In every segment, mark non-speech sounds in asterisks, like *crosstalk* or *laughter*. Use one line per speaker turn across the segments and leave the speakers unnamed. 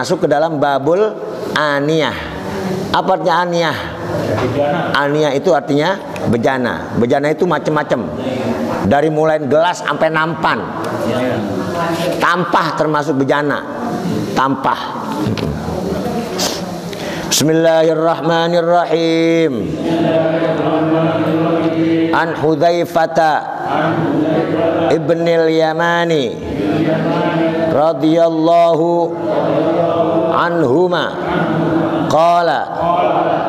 masuk ke dalam babul aniyah. Apa artinya aniyah? Aniyah itu artinya bejana. Bejana itu macam-macam. Dari mulai gelas sampai nampan. Tampah termasuk bejana. Tampah. Bismillahirrahmanirrahim. An Hudzaifata ibnil Yamani radhiyallahu anhuma qala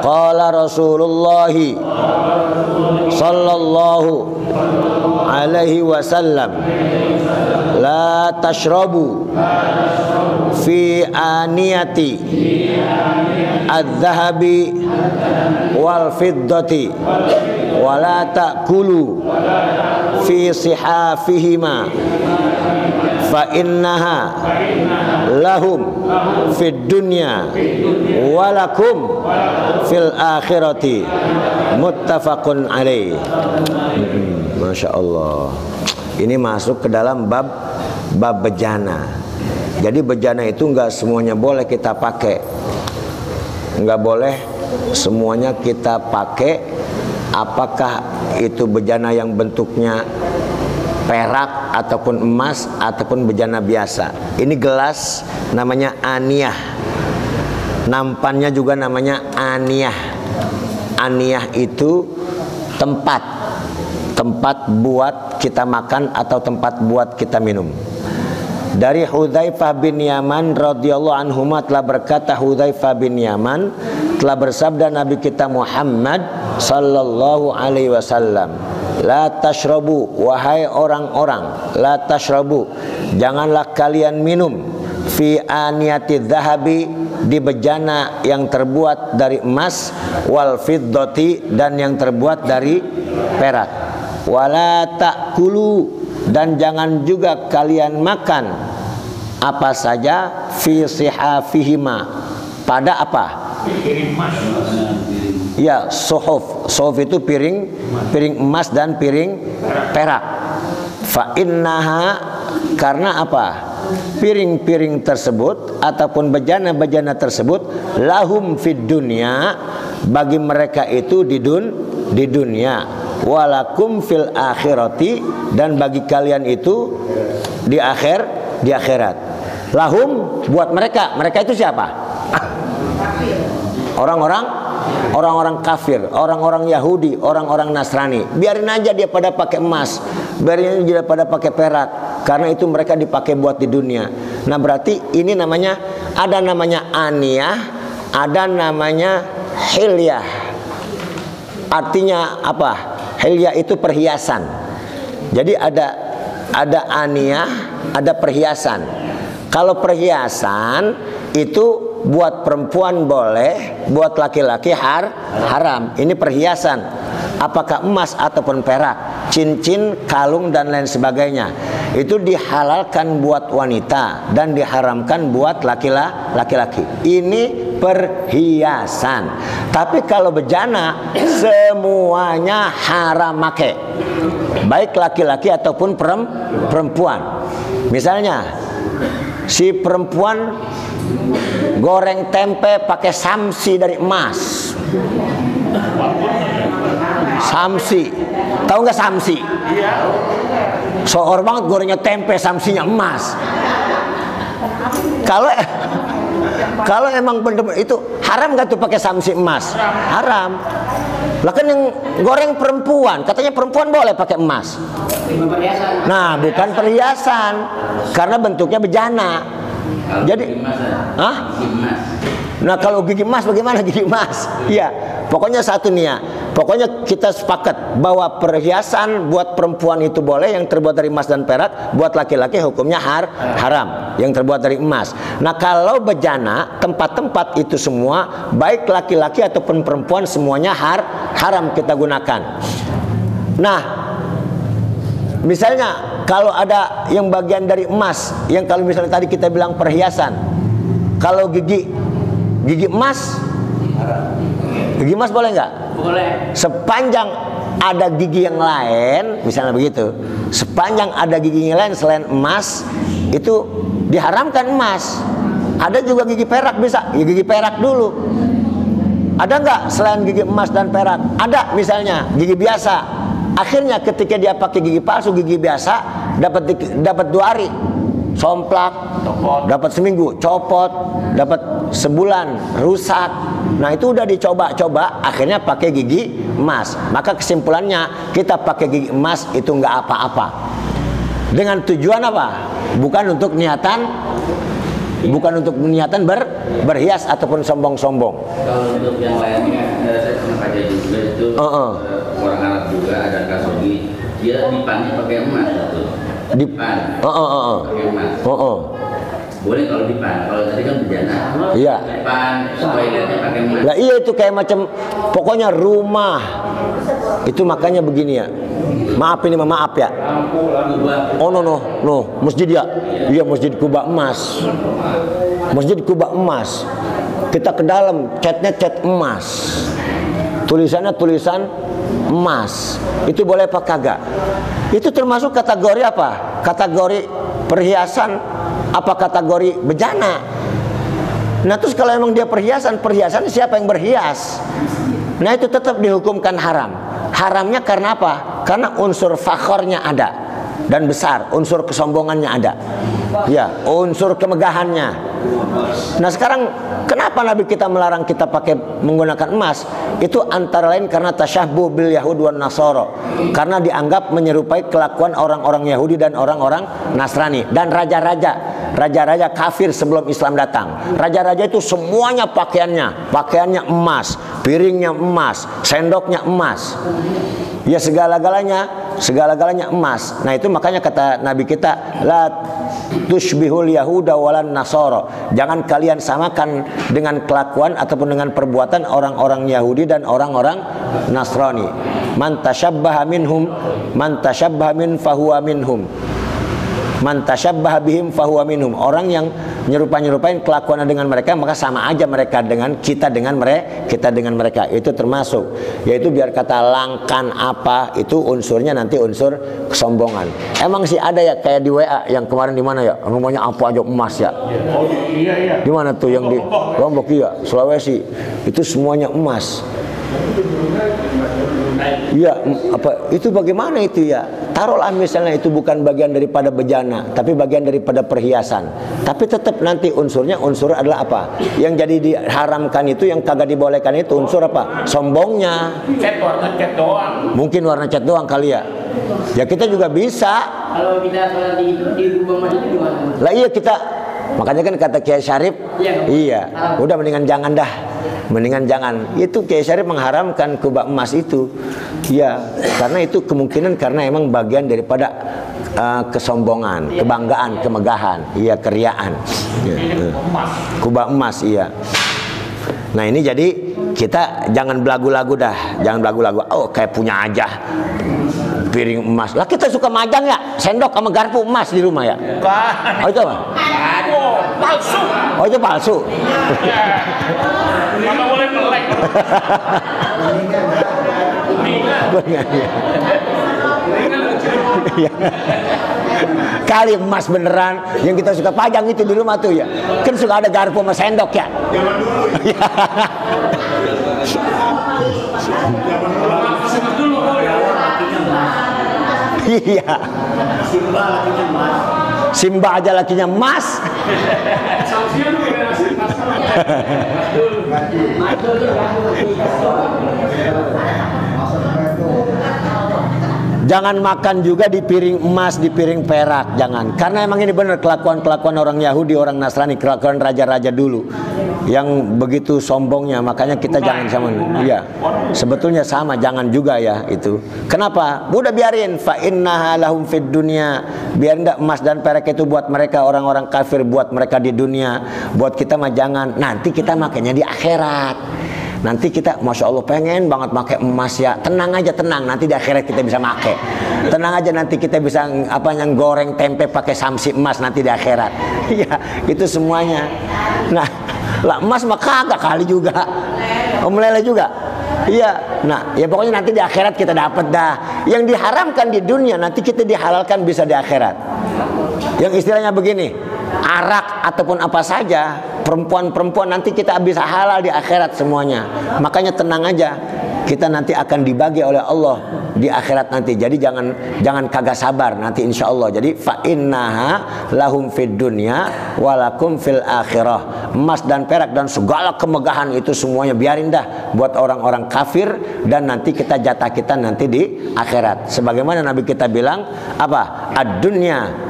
qala Rasulullah sallallahu alaihi wasallam la tashrabu fi aniyati adz-zahabi wal fiddati wala ta'kulu fi sihafihima fa innaha lahum fid dunya walakum fil akhirati muttafaqun alaih. Masya Allah ini masuk ke dalam bab bab bejana. Jadi bejana itu enggak semuanya boleh kita pakai. Enggak boleh semuanya kita pakai. Apakah itu bejana yang bentuknya perak ataupun emas ataupun bejana biasa. Ini gelas namanya aniyah. Nampannya juga namanya aniyah. Aniyah itu tempat tempat buat kita makan atau tempat buat kita minum. Dari Hudzaifah bin Yaman radhiyallahu anhu telah berkata Hudzaifah bin Yaman telah bersabda Nabi kita Muhammad sallallahu alaihi wasallam La tashrabu wahai orang-orang la tashrabu janganlah kalian minum. Fi aniyati dhahabi di bejana yang terbuat dari emas wal fiddati dan yang terbuat dari perak. Wala ta'kulu dan jangan juga kalian makan. Apa saja? Fi sihafihima. Pada apa ya sohof. Sohof itu piring piring emas dan piring perak. Fa innaha karena apa? Piring-piring tersebut ataupun bejana-bejana tersebut lahum fid dunya bagi mereka itu di dun di dunia. Walakum fil akhirati dan bagi kalian itu di akhir di akhirat. Lahum buat mereka. Mereka itu siapa? Orang-orang orang-orang kafir, orang-orang Yahudi, orang-orang Nasrani. Biarin aja dia pada pakai emas, biarin aja dia pada pakai perak, karena itu mereka dipakai buat di dunia. Nah berarti ini namanya ada namanya aniyah, ada namanya hilyah. Artinya apa? Hilyah itu perhiasan. Jadi ada ada aniyah, ada perhiasan. Kalau perhiasan itu buat perempuan boleh, buat laki-laki har haram. Ini perhiasan. Apakah emas ataupun perak, cincin, kalung dan lain sebagainya. Itu dihalalkan buat wanita dan diharamkan buat laki-laki. Ini perhiasan. Tapi kalau bejana semuanya haram make. Baik laki-laki ataupun perempuan. Misalnya si perempuan goreng tempe pakai samsi dari emas. Samsi. Tahu nggak samsi? Soor banget gorengnya tempe samsinya emas. Kalau kalau emang bener, itu haram nggak tuh pakai samsi emas? Haram. Lah kan yang goreng perempuan katanya perempuan boleh pakai emas. Nah bukan perhiasan karena bentuknya bejana. Jadi, ah? Nah kalau gigi emas bagaimana *laughs* gigi emas? Iya, pokoknya satu nih ya. Pokoknya kita sepakat bahwa perhiasan buat perempuan itu boleh yang terbuat dari emas dan perak, buat laki-laki hukumnya har haram yang terbuat dari emas. Nah kalau bejana tempat-tempat itu semua baik laki-laki ataupun perempuan semuanya har haram kita gunakan. Nah misalnya kalau ada yang bagian dari emas yang kalau misalnya tadi kita bilang perhiasan kalau gigi gigi emas gigi emas boleh nggak
boleh
sepanjang ada gigi yang lain misalnya begitu sepanjang ada gigi yang lain selain emas itu diharamkan emas Ada juga gigi perak bisa, ya, gigi perak dulu. Ada nggak selain gigi emas dan perak? Ada misalnya gigi biasa. Akhirnya ketika dia pakai gigi palsu, gigi biasa dapat dapat dua hari, somplak, dapat seminggu, copot, dapat sebulan, rusak. Nah itu udah dicoba-coba, akhirnya pakai gigi emas. Maka kesimpulannya kita pakai gigi emas itu nggak apa-apa. Dengan tujuan apa? Bukan untuk niatan bukan untuk niatan ber, berhias ataupun sombong-sombong.
Kalau untuk yang lainnya, saya pernah juga itu
Uh -uh.
eh, orang Arab juga ada kasogi, dia dipannya pakai emas itu.
Di- Oh, oh, oh, oh.
emas.
Oh, oh.
Boleh kalau dipan, kalau tadi kan bejana.
Iya.
Dipan, toiletnya pakai emas.
Lah iya itu kayak macam pokoknya rumah. Itu makanya begini ya. Maaf ini maaf ya. Oh no no no masjid ya. Iya masjid Kuba emas. Masjid Kuba emas. Kita ke dalam catnya cat emas. Tulisannya tulisan emas. Itu boleh apa kagak? Itu termasuk kategori apa? Kategori perhiasan apa kategori bejana? Nah terus kalau emang dia perhiasan, perhiasan siapa yang berhias? Nah itu tetap dihukumkan haram. Haramnya karena apa? Karena unsur fakhornya ada dan besar, unsur kesombongannya ada. Ya, unsur kemegahannya. Nah sekarang kenapa Nabi kita melarang kita pakai menggunakan emas? Itu antara lain karena tasyahbuh bil Yahud wan Nasoro. Karena dianggap menyerupai kelakuan orang-orang Yahudi dan orang-orang Nasrani dan raja-raja raja-raja kafir sebelum Islam datang. Raja-raja itu semuanya pakaiannya, pakaiannya emas, piringnya emas, sendoknya emas. Ya segala-galanya, segala-galanya emas. Nah itu makanya kata Nabi kita, la tushbihul yahuda walan nasoro. Jangan kalian samakan dengan kelakuan ataupun dengan perbuatan orang-orang Yahudi dan orang-orang Nasrani. Man tashabbaha minhum, man min fahuwa minhum. Man tasyabbaha bihim fahuwa minhum. Orang yang nyerupa-nyerupain kelakuan dengan mereka maka sama aja mereka dengan kita dengan mereka, kita dengan mereka. Itu termasuk yaitu biar kata langkan apa itu unsurnya nanti unsur kesombongan. Emang sih ada ya kayak di WA yang kemarin di mana ya? Rumahnya apa aja emas ya?
Oh.
Di mana tuh yang di Lombok iya, Sulawesi. Itu semuanya emas. Iya, m- apa itu bagaimana itu ya? Taruhlah misalnya itu bukan bagian daripada bejana, tapi bagian daripada perhiasan. Tapi tetap nanti unsurnya unsur adalah apa? Yang jadi diharamkan itu yang kagak dibolehkan itu unsur apa? Sombongnya.
Cat warna cat doang.
Mungkin warna cat doang kali ya. Ya kita juga bisa.
Kalau kita di itu di masjid itu gimana?
Lah iya kita makanya kan kata Kiai Syarif,
Iya.
iya, udah mendingan jangan dah. Mendingan jangan. Itu Kiai Syarif mengharamkan kubah emas itu. Ya, karena itu kemungkinan karena emang bagian daripada uh, kesombongan, kebanggaan, kemegahan, iya keriaan. Ya. Kubah emas, iya. Nah ini jadi kita jangan belagu-lagu dah, jangan belagu-lagu. Oh kayak punya aja piring emas. Lah kita suka majang ya, sendok sama garpu emas di rumah ya.
Bukan.
Oh itu apa?
Oh, palsu.
Oh itu palsu. *laughs*
Mana boleh melek.
Iya. Kali emas beneran yang kita suka pajang itu di rumah tuh ya. Kan suka ada garpu sama sendok ya. Iya. Simba aja lakinya emas. *laughs* *laughs* Jangan makan juga di piring emas, di piring perak, jangan. Karena emang ini benar kelakuan-kelakuan orang Yahudi, orang Nasrani, kelakuan raja-raja dulu yang begitu sombongnya. Makanya kita jangan sama. Iya. Sebetulnya sama, jangan juga ya itu. Kenapa? Udah biarin fa innaha lahum fid dunya. Biar ndak emas dan perak itu buat mereka orang-orang kafir, buat mereka di dunia. Buat kita mah jangan. Nanti kita makanya di akhirat. Nanti kita, masya Allah pengen banget pakai emas ya. Tenang aja tenang. Nanti di akhirat kita bisa pakai. Tenang aja nanti kita bisa apa yang goreng tempe pakai samsi emas nanti di akhirat. *laughs* Iya, itu semuanya. Nah, lah emas mah kagak kali juga. Om lele juga. Iya. Nah, ya pokoknya nanti di akhirat kita dapat dah. Yang diharamkan di dunia nanti kita dihalalkan bisa di akhirat. Yang istilahnya begini, arak ataupun apa saja perempuan-perempuan nanti kita bisa halal di akhirat semuanya. Makanya tenang aja. Kita nanti akan dibagi oleh Allah di akhirat nanti. Jadi jangan jangan kagak sabar nanti insya Allah. Jadi fa innaha lahum fid dunya walakum fil akhirah. Emas dan perak dan segala kemegahan itu semuanya biarin dah buat orang-orang kafir dan nanti kita jatah kita nanti di akhirat. Sebagaimana Nabi kita bilang apa? Ad-dunya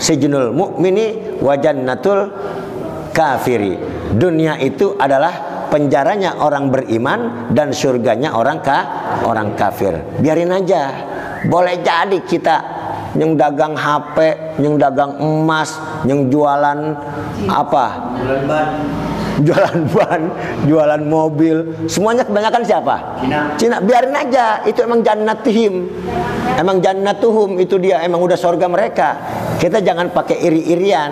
mu'mini wa jannatul kafiri. Dunia itu adalah penjaranya orang beriman dan surganya orang ka orang kafir. Biarin aja. Boleh jadi kita yang dagang HP, yang dagang emas, yang jualan apa? Jualan ban, *laughs* jualan mobil, semuanya kebanyakan siapa?
Cina.
Cina. Biarin aja, itu emang jannatihim. Emang jannatuhum itu dia emang udah sorga mereka. Kita jangan pakai iri-irian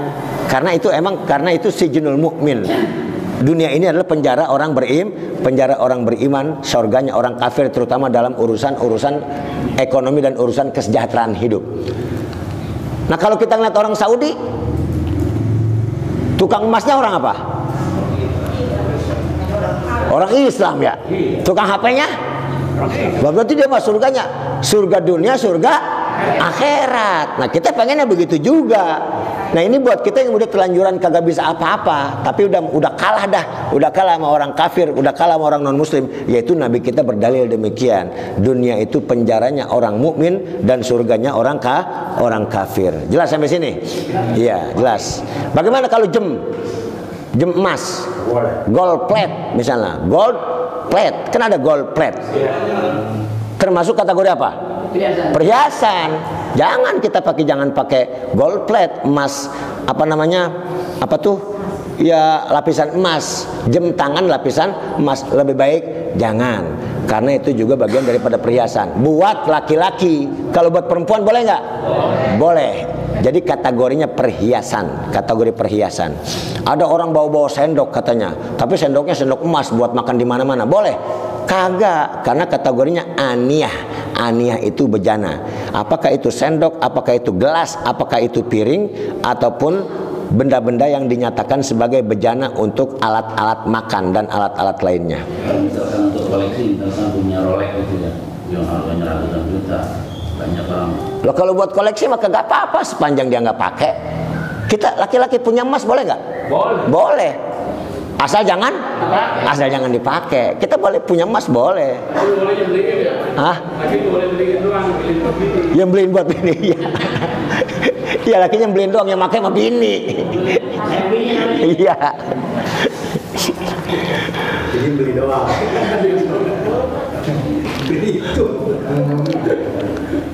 karena itu emang karena itu sijnul mukmin. Dunia ini adalah penjara orang berim, penjara orang beriman, surganya orang kafir terutama dalam urusan-urusan ekonomi dan urusan kesejahteraan hidup. Nah, kalau kita ngeliat orang Saudi tukang emasnya orang apa? Orang Islam ya. Tukang HP-nya? Berarti dia masuk surganya. Surga dunia, surga akhirat. Nah, kita pengennya begitu juga. Nah, ini buat kita yang udah telanjuran kagak bisa apa-apa, tapi udah udah kalah dah, udah kalah sama orang kafir, udah kalah sama orang non muslim, yaitu nabi kita berdalil demikian. Dunia itu penjaranya orang mukmin dan surganya orang ka orang kafir. Jelas sampai sini? Iya, jelas. Bagaimana kalau jem? Jem emas. Gold plate misalnya. Gold plate. Kan ada gold plate. Termasuk kategori apa?
Perhiasan.
perhiasan. Jangan kita pakai jangan pakai gold plate, emas apa namanya? Apa tuh? Ya lapisan emas, jam tangan lapisan emas lebih baik jangan. Karena itu juga bagian daripada perhiasan. Buat laki-laki, kalau buat perempuan boleh nggak? Boleh. Jadi kategorinya perhiasan, kategori perhiasan. Ada orang bawa-bawa sendok katanya, tapi sendoknya sendok emas buat makan di mana-mana. Boleh? Kagak, karena kategorinya aniyah. Aniyah itu bejana. Apakah itu sendok, apakah itu gelas, apakah itu piring, ataupun benda-benda yang dinyatakan sebagai bejana untuk alat-alat makan dan alat-alat lainnya.
Kalau misalkan untuk koleksi, misalkan punya Rolex gitu ya, yang harganya ratusan juta, banyak orang
Loh kalau buat koleksi maka gak apa-apa sepanjang dia nggak pakai. Kita laki-laki punya emas boleh nggak?
Boleh.
Boleh. Asal jangan, asal jangan dipakai. Kita boleh punya emas boleh.
Boleh beliin ya.
Hah?
Lagi boleh beliin doang, beliin buat bini.
Yang beliin buat bini ya. Iya lakinya beliin doang yang pakai sama bini. Iya.
Jadi beli doang.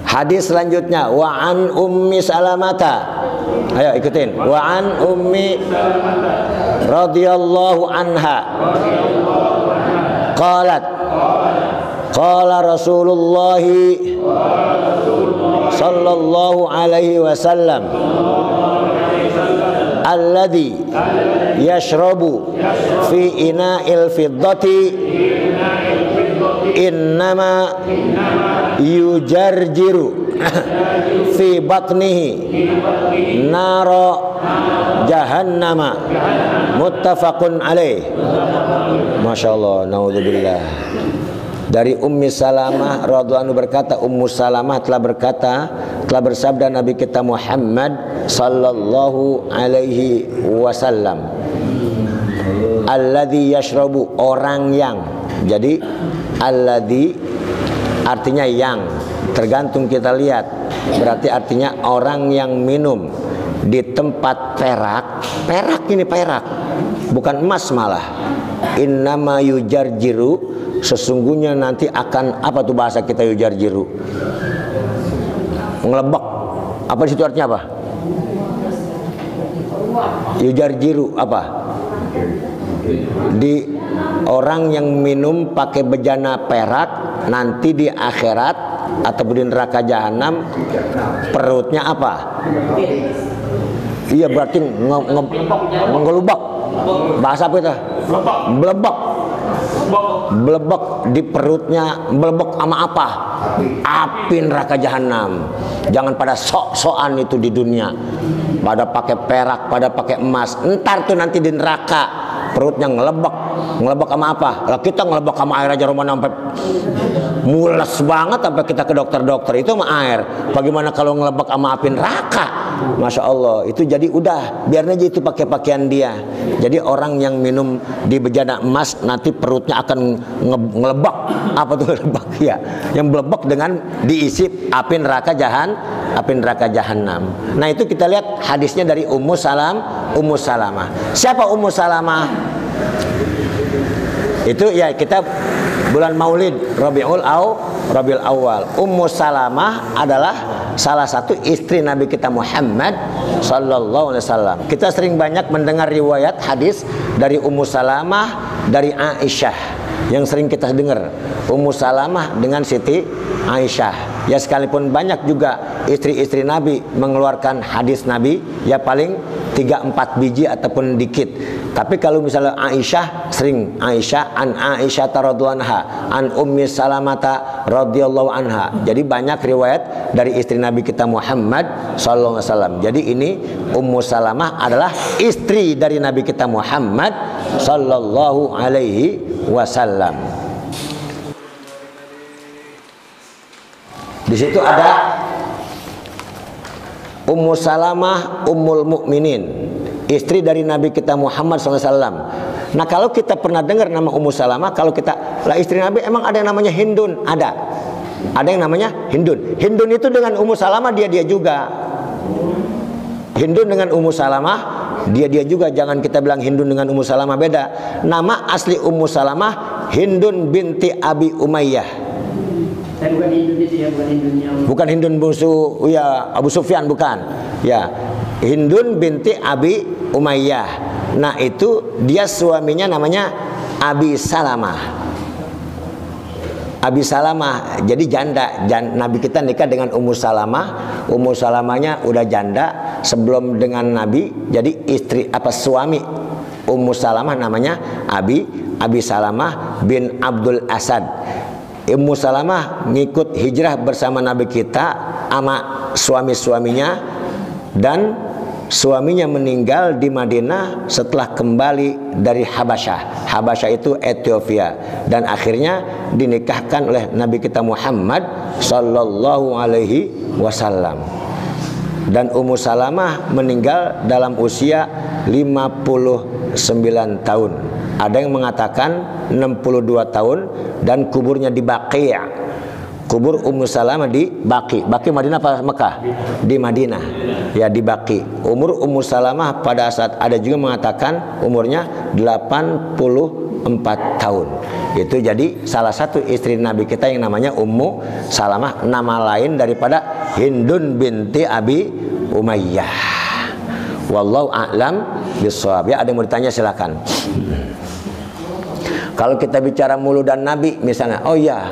Hadis selanjutnya wa an ummi salamata. Ayo ikutin. Wa an ummi radhiyallahu anha. Qalat Qala Rasulullah sallallahu alaihi wasallam alladhi yashrabu fi ina'il fiddati innama yujarjiru fi batnihi naro jahannama muttafaqun alaih Masya Allah naudzubillah dari Ummi Salamah radhiyallahu berkata Ummu Salamah telah berkata telah bersabda Nabi kita Muhammad sallallahu alaihi wasallam. Alladzi yashrabu orang yang. Jadi alladzi artinya yang. Tergantung kita lihat. Berarti artinya orang yang minum di tempat perak. Perak ini perak bukan emas malah. Innama yujarjiru sesungguhnya nanti akan apa tuh bahasa kita yujarjiru? Ngelebek apa situ artinya apa? Yujarjiru apa? Di orang yang minum pakai bejana perak nanti di akhirat atau di neraka jahanam perutnya apa? Iya berarti nge, nge, ngelubak. Bahasa apa itu? Belebek belebek di perutnya belebek sama apa? Api neraka jahanam jangan pada sok-sokan itu di dunia. Pada pakai perak pada pakai emas. Entar tuh nanti di neraka perutnya ngelebek ngelebek sama apa? Lah kita ngelebek sama air aja rumah sampai mules banget sampai kita ke dokter-dokter. Itu sama air. Bagaimana kalau ngelebek sama api neraka? Masya Allah itu jadi udah. Biar aja itu pakai pakaian dia. Jadi orang yang minum di bejana emas nanti perutnya akan nge- ngelebek apa tuh ngelebek *laughs* ya yang belebek dengan diisi api neraka jahan api neraka jahanam nah itu kita lihat hadisnya dari Ummu Salam Ummu Salamah. Siapa Ummu Salamah itu ya kita bulan Maulid Rabiul Aw Rabiul Awal Ummu Salamah adalah salah satu istri Nabi kita Muhammad sallallahu alaihi wasallam. Kita sering banyak mendengar riwayat hadis dari Ummu Salamah dari Aisyah yang sering kita dengar Ummu Salamah dengan Siti Aisyah. Ya sekalipun banyak juga istri-istri Nabi mengeluarkan hadis Nabi ya paling 3 4 biji ataupun dikit. Tapi kalau misalnya Aisyah sering Aisyah an Aisyah radhiyallahu anha an Ummi Salamata radhiyallahu anha. Jadi banyak riwayat dari istri Nabi kita Muhammad sallallahu alaihi wasallam. Jadi ini Ummu Salamah adalah istri dari Nabi kita Muhammad sallallahu alaihi wasallam. Di situ ada Ummu Salamah Ummul Mukminin, istri dari Nabi kita Muhammad SAW. Nah kalau kita pernah dengar nama Ummu Salamah, kalau kita lah istri Nabi emang ada yang namanya Hindun, ada. Ada yang namanya Hindun. Hindun itu dengan Ummu Salamah dia dia juga. Hindun dengan Ummu Salamah dia dia juga jangan kita bilang Hindun dengan Ummu Salamah beda. Nama asli Ummu Salamah Hindun binti Abi Umayyah.
Bukan Hindun itu ya,
ya Abu Sufyan bukan. Ya. Hindun binti Abi Umayyah. Nah, itu dia suaminya namanya Abi Salamah. Abi Salamah jadi janda. Jan, Nabi kita nikah dengan Ummu Salamah. Ummu Salamahnya udah janda sebelum dengan Nabi. Jadi istri apa suami Ummu Salamah namanya Abi Abi Salamah bin Abdul Asad. Ummu Salamah ngikut hijrah bersama Nabi kita sama suami-suaminya dan suaminya meninggal di Madinah setelah kembali dari Habasyah. Habasyah itu Ethiopia dan akhirnya dinikahkan oleh Nabi kita Muhammad sallallahu alaihi wasallam. Dan Ummu Salamah meninggal dalam usia 59 tahun. Ada yang mengatakan 62 tahun dan kuburnya di Baqi'. Kubur Ummu Salamah di Baqi. Baqi Madinah apa Mekah? Di Madinah. Ya di Baqi. Umur Ummu Salamah pada saat ada juga mengatakan umurnya 84 tahun. Itu jadi salah satu istri Nabi kita yang namanya Ummu Salamah nama lain daripada Hindun binti Abi Umayyah. Wallahu a'lam bishawab. Ya ada yang mau ditanya silakan. Kalau kita bicara mulu dan nabi misalnya, oh iya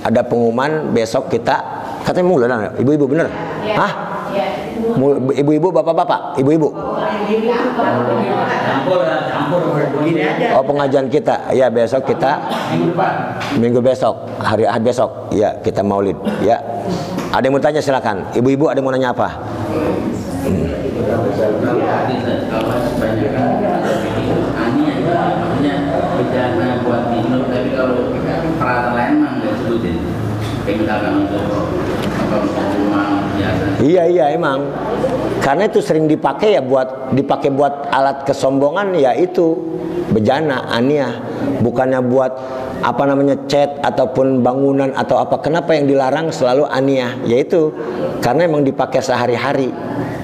ada pengumuman besok kita katanya mulu dan ibu-ibu bener? Hah? Mulu- Ibu-ibu, bapak-bapak, ibu-ibu. Oh pengajian kita, ya besok kita
minggu
besok, hari Ahad besok, ya kita maulid, ya. Ada yang mau tanya silakan. Ibu-ibu ada yang mau nanya apa?
Kalau hadis kalau banyak kan itu ani aja maksudnya bencana buat minum tapi kalau peralatan lain mah nggak sebutin. Kayak misalkan untuk apa untuk rumah biasa.
Iya iya emang. Karena itu sering dipakai ya buat dipakai buat alat kesombongan ya itu. Bejana ania bukannya buat apa namanya cat ataupun bangunan atau apa. Kenapa yang dilarang? Selalu ania yaitu karena emang dipakai sehari-hari.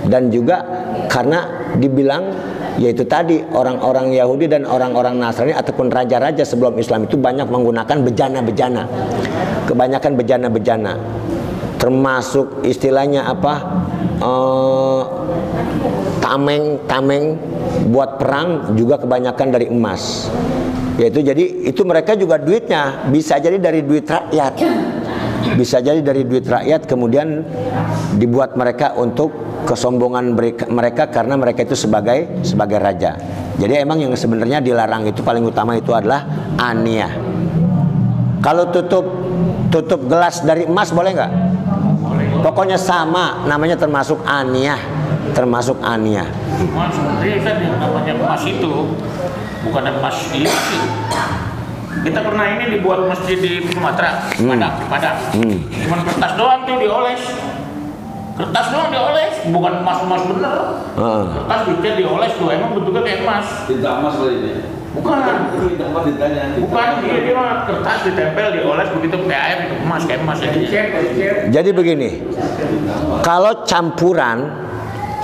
Dan juga karena dibilang yaitu tadi orang-orang Yahudi dan orang-orang Nasrani ataupun raja-raja sebelum Islam itu banyak menggunakan bejana-bejana. Kebanyakan bejana-bejana. Termasuk istilahnya apa? Eh, tameng tameng. Buat perang juga kebanyakan dari emas. Yaitu jadi itu mereka juga duitnya. Bisa jadi dari duit rakyat. Bisa jadi dari duit rakyat kemudian dibuat mereka untuk kesombongan mereka, karena mereka itu sebagai sebagai raja jadi emang yang sebenarnya dilarang itu paling utama itu adalah ania kalau tutup tutup gelas dari emas boleh nggak pokoknya sama namanya termasuk ania termasuk ania
yang namanya emas itu
bukan emas. Kita pernah ini dibuat masjid di Sumatera, Padang, Padang.
Hmm.
Cuman kertas doang tuh dioles. Kertas doang dioles, bukan emas-emas bener.
Heeh.
Kertas dicat dioles tuh, emang bentuknya kayak emas.
Tinta emas kali ini.
Bukan.
Itu tinta emas tintanya.
Bukan, dia, dia mah kertas ditempel, dioles begitu kayak air itu emas, kayak emas jadinya.
Jadi begini, kalau campuran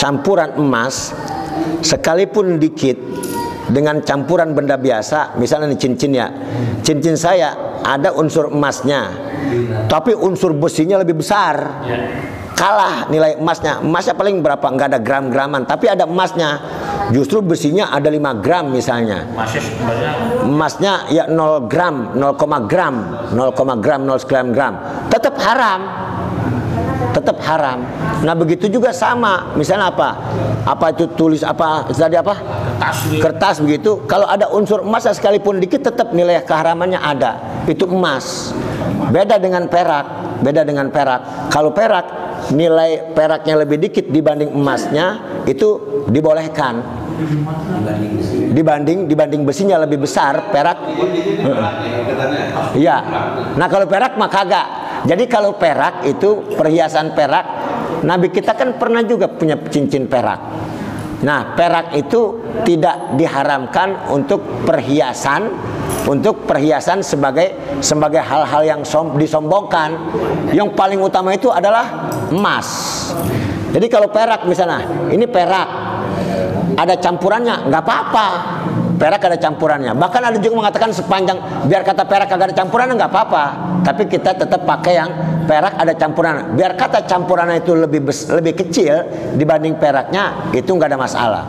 campuran emas sekalipun dikit dengan campuran benda biasa, misalnya ini cincin ya, cincin saya ada unsur emasnya, tapi unsur besinya lebih besar.
Ya.
Kalah nilai emasnya, emasnya paling berapa? Nggak ada gram-graman, tapi ada emasnya. Justru besinya ada 5 gram misalnya.
Emasnya
ya 0 gram, 0, gram, 0, gram, 0 sekian gram. Tetap haram. Tetap haram. Nah, begitu juga sama. Misalnya apa? Apa itu tulis apa tadi apa?
kertas.
Kertas begitu. Kalau ada unsur emas sekalipun dikit tetap nilai keharamannya ada. Itu emas. Beda dengan perak. Beda dengan perak. Kalau perak nilai peraknya lebih dikit dibanding emasnya itu dibolehkan dibanding dibanding besinya lebih besar perak Iya. Nah kalau perak mah kagak. Jadi kalau perak itu perhiasan perak, Nabi kita kan pernah juga punya cincin perak. Nah perak itu tidak diharamkan untuk perhiasan, untuk perhiasan sebagai sebagai hal-hal yang som- disombongkan. Yang paling utama itu adalah emas. Jadi kalau perak misalnya, ini perak, ada campurannya, nggak apa-apa. Perak ada campurannya. Bahkan ada juga mengatakan sepanjang biar kata perak kagak ada campurannya nggak apa-apa. Tapi kita tetap pakai yang perak ada campuran. Biar kata campurannya itu lebih lebih kecil dibanding peraknya itu nggak ada masalah.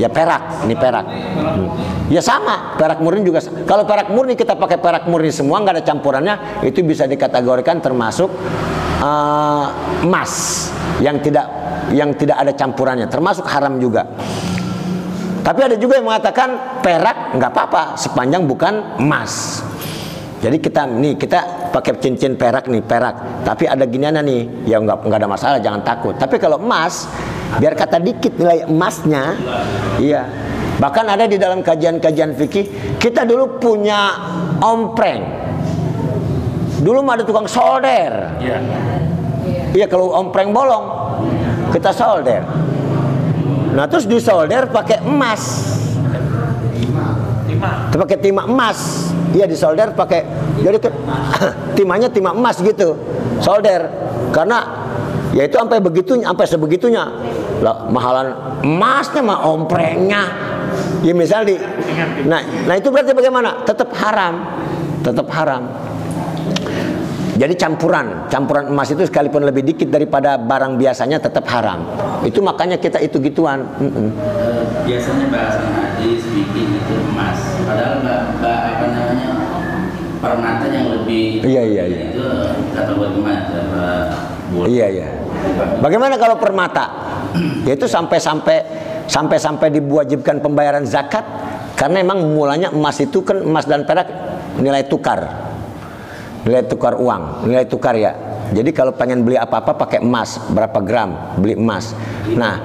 Ya perak, ini perak. Hmm. Ya sama, perak murni juga. Kalau perak murni kita pakai perak murni semua nggak ada campurannya, itu bisa dikategorikan termasuk eh, emas yang tidak yang tidak ada campurannya, termasuk haram juga. Tapi ada juga yang mengatakan perak nggak apa-apa sepanjang bukan emas. Jadi kita nih kita pakai cincin perak nih perak. Tapi ada giniannya nih, ya nggak nggak ada masalah, jangan takut. Tapi kalau emas, biar kata dikit nilai emasnya, iya. Bahkan ada di dalam kajian-kajian fikih, kita dulu punya ompreng. Dulu ada tukang solder.
Iya.
Iya kalau ompreng bolong kita solder. Nah terus disolder pakai emas, pakai timah emas. Iya disolder pakai jadi ke, *laughs* timahnya timah emas gitu, solder. Karena ya itu sampai begitunya, sampai sebegitunya. Lah mahalan emasnya mah omprengnya. Ya misal di, nah, nah itu berarti bagaimana? Tetap haram, tetap haram. Jadi campuran, campuran emas itu sekalipun lebih dikit daripada barang biasanya tetap haram. Itu makanya kita itu gituan. Mm-mm.
Eh, biasanya bahasan hadis bikin itu emas padahal mbak mbak apa namanya permata yang lebih
Iya, iya, iya.
itu kategori emas apa bulan
Iya iya. Bagaimana kalau permata? Yaitu sampai-sampai sampai-sampai diwajibkan pembayaran zakat karena emang mulanya emas itu kan emas dan perak nilai tukar. Nilai tukar uang, nilai tukar ya. Jadi kalau pengen beli apa-apa pakai emas, berapa gram beli emas. Nah,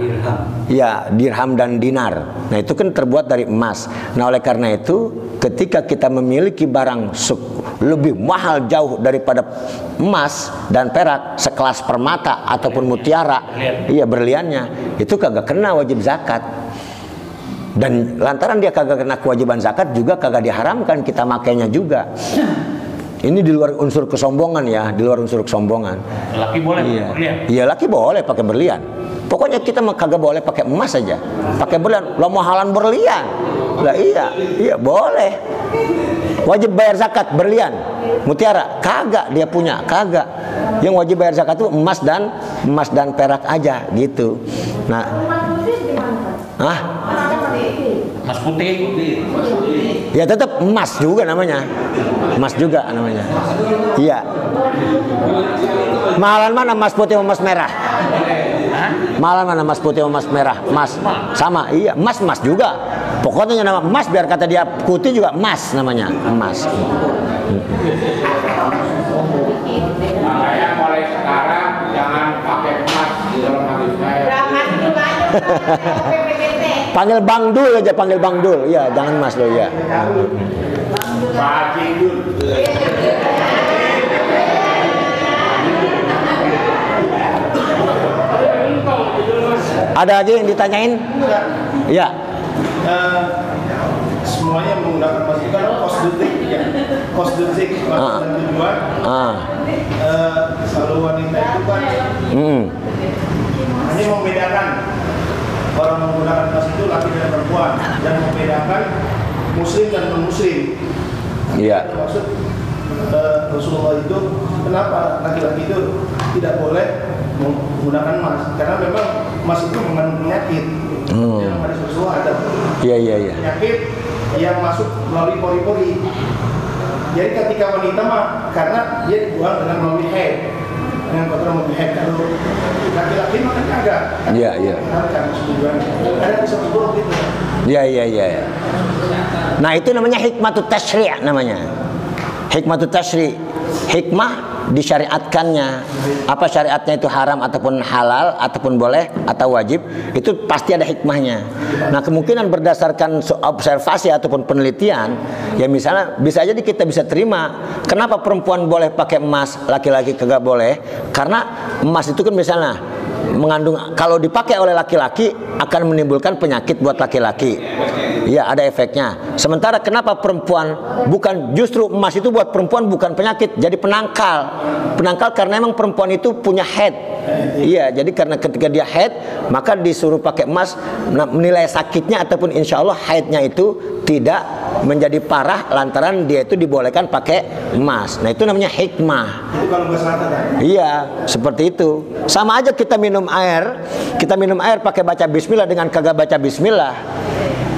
ya dirham dan dinar. Nah, itu kan terbuat dari emas. Nah, oleh karena itu ketika kita memiliki barang lebih mahal jauh daripada emas dan perak sekelas permata ataupun mutiara, iya berliannya, itu kagak kena wajib zakat. Dan lantaran dia kagak kena kewajiban zakat juga kagak diharamkan kita makainya juga. Ini di luar unsur kesombongan ya, di luar unsur kesombongan.
Laki boleh
Iya.
berlian.
Iya laki boleh pakai berlian. Pokoknya kita kagak boleh pakai emas saja. Pakai berlian, lo mahalan berlian. Lah iya, iya boleh. Wajib bayar zakat berlian, mutiara, kagak dia punya, kagak. Yang wajib bayar zakat itu emas dan emas dan perak aja gitu. Nah, ah,
Mas putih.
ya tetap emas juga namanya, emas juga namanya. Iya. Mahalan mana emas putih sama emas merah?
Hah?
Malah mana emas putih sama emas merah? Emas sama, iya, emas emas juga. Pokoknya nama emas biar kata dia putih juga emas namanya, emas.
Makanya mulai sekarang jangan pakai emas di dalam hadis saya.
Panggil Bang Dul aja, panggil Bang Dul. Iya, jangan Mas lo ya.
Dul.
Ada lagi yang ditanyain? Iya.
Eh, semuanya menggunakan masjid kan kos detik ya kos detik
Ah.
dan tujuan
Ah.
Eh, selalu wanita itu kan
Hmm.
hanya membedakan orang menggunakan tas itu laki dan perempuan dan membedakan muslim dan non muslim
Iya.
maksud eh, Rasulullah itu kenapa laki-laki itu tidak boleh menggunakan emas karena memang emas itu mengandung penyakit
Hmm.
dalam hadis Rasulullah ada
Iya, iya, iya.
penyakit yang masuk melalui pori-pori. Jadi ketika wanita mah karena dia dibuang dengan melalui head, melalui head. Kalau laki-laki mah kan kagak.
Iya, iya.
Ada bisa buruk gitu.
Iya, iya, iya. iya. Nah, itu namanya hikmatut tasyri' namanya. Hikmatut tasyri'. Hikmah disyariatkannya. Apa syariatnya itu haram ataupun halal ataupun boleh atau wajib, itu pasti ada hikmahnya. Nah, kemungkinan berdasarkan observasi ataupun penelitian, ya misalnya bisa aja kita bisa terima kenapa perempuan boleh pakai emas, laki-laki kagak boleh? Karena emas itu kan misalnya mengandung kalau dipakai oleh laki-laki akan menimbulkan penyakit buat laki-laki. Iya, ada efeknya. Sementara kenapa perempuan bukan justru emas itu buat perempuan bukan penyakit, jadi penangkal. Penangkal karena emang perempuan itu punya head. Iya, jadi karena ketika dia head, maka disuruh pakai emas nah, menilai sakitnya ataupun insya Allah headnya itu tidak menjadi parah lantaran dia itu dibolehkan pakai emas. Nah, itu namanya hikmah.
Itu kalau kan.
Iya, seperti itu. Sama aja kita minum air, kita minum air pakai baca bismillah dengan kagak baca bismillah.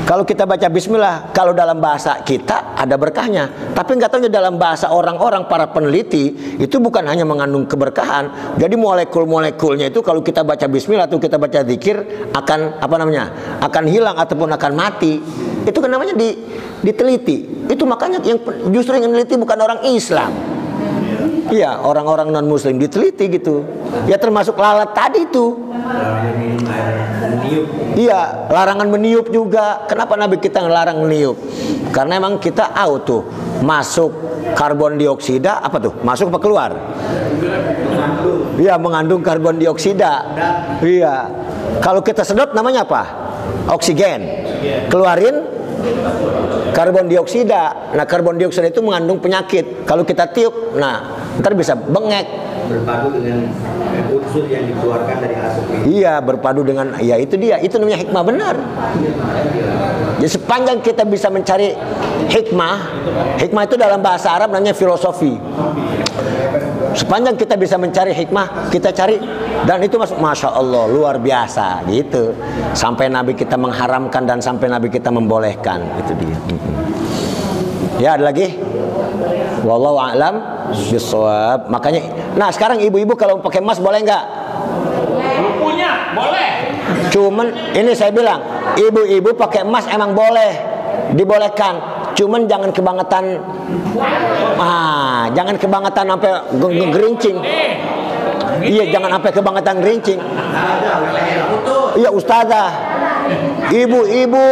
Kalau kita baca bismillah, kalau dalam bahasa kita ada berkahnya. Tapi nggak tahu dalam bahasa orang-orang para peneliti itu bukan hanya mengandung keberkahan. Jadi molekul-molekulnya itu kalau kita baca bismillah atau kita baca zikir akan apa namanya? akan hilang ataupun akan mati. Itu kan namanya di, diteliti. Itu makanya yang justru yang meneliti bukan orang Islam. Iya, orang-orang non muslim diteliti gitu. Ya termasuk lalat tadi itu. Iya, larangan meniup juga. Kenapa Nabi kita ngelarang meniup? Karena emang kita tahu tuh masuk karbon dioksida apa tuh? Masuk apa keluar? Iya, mengandung karbon dioksida. Iya. Kalau kita sedot namanya apa? Oksigen. Keluarin karbon dioksida. Nah, karbon dioksida itu mengandung penyakit. Kalau kita tiup, nah, ntar bisa bengek.
berpadu dengan unsur yang dikeluarkan dari asap.
Iya, berpadu dengan ya itu dia. Itu namanya hikmah benar. Jadi sepanjang kita bisa mencari hikmah, hikmah itu dalam bahasa Arab namanya filosofi. Sepanjang kita bisa mencari hikmah, kita cari dan itu masuk masya Allah luar biasa gitu. Sampai Nabi kita mengharamkan dan sampai Nabi kita membolehkan itu dia. Ya ada lagi? Wallahu a'lam bisawab. Makanya, nah sekarang ibu-ibu kalau pakai emas boleh nggak?
Punya, boleh.
Cuman ini saya bilang, ibu-ibu pakai emas emang boleh, dibolehkan. Cuman jangan kebangetan, ah, jangan kebangetan sampai ge- ge- gerincing. Iya, jangan sampai kebangetan gerincing. Iya, ustazah. Ibu-ibu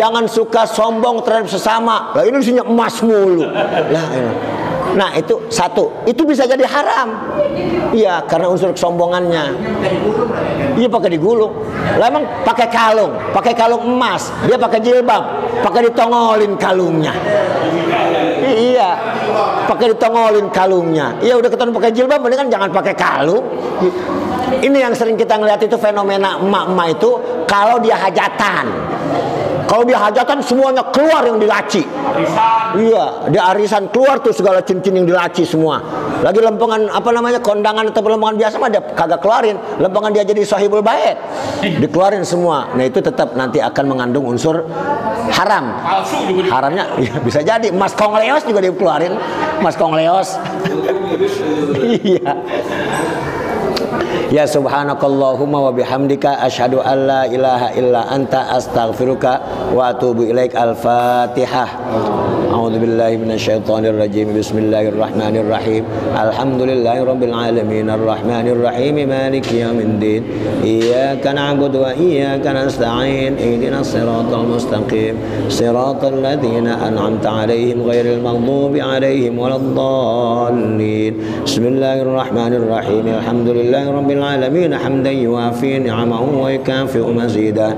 jangan suka sombong terhadap sesama. Lah ini isinya emas mulu. Lah, ini. Nah, itu satu. Itu bisa jadi haram. Iya, karena unsur kesombongannya. Iya pakai digulung. Lah emang pakai kalung, pakai kalung emas. Dia pakai jilbab, pakai ditongolin kalungnya. Iya, pakai ditongolin kalungnya. Iya udah ketemu pakai jilbab, mendingan jangan pakai kalung. Ini yang sering kita ngeliat itu fenomena emak-emak itu kalau dia hajatan. Kalau dia hajatan semuanya keluar yang dilaci. Iya, dia arisan keluar tuh segala cincin yang dilaci semua. Lagi lempengan apa namanya kondangan atau lempengan biasa mah dia kagak keluarin. Lempengan dia jadi sahibul bait. Dikeluarin semua. Nah, itu tetap nanti akan mengandung unsur haram.
Palsu juga
Haramnya *laughs* ya, bisa jadi emas kongleos juga dikeluarin. Emas kongleos. *laughs* iya. Ya subhanakallahumma wa bihamdika asyhadu an la ilaha illa anta astaghfiruka wa atubu ilaik al-fatihah. أعوذ بالله من الشيطان الرجيم. بسم الله الرحمن الرحيم. الحمد لله رب العالمين. الرحمن الرحيم. مالك يوم الدين. إياك نعبد وإياك نستعين. اهدنا الصراط المستقيم. صراط الذين أنعمت عليهم غير المغضوب عليهم ولا الضالين. بسم الله الرحمن الرحيم. الحمد لله رب العالمين. حمدا يوافي نعمه ويكافئ مزيدا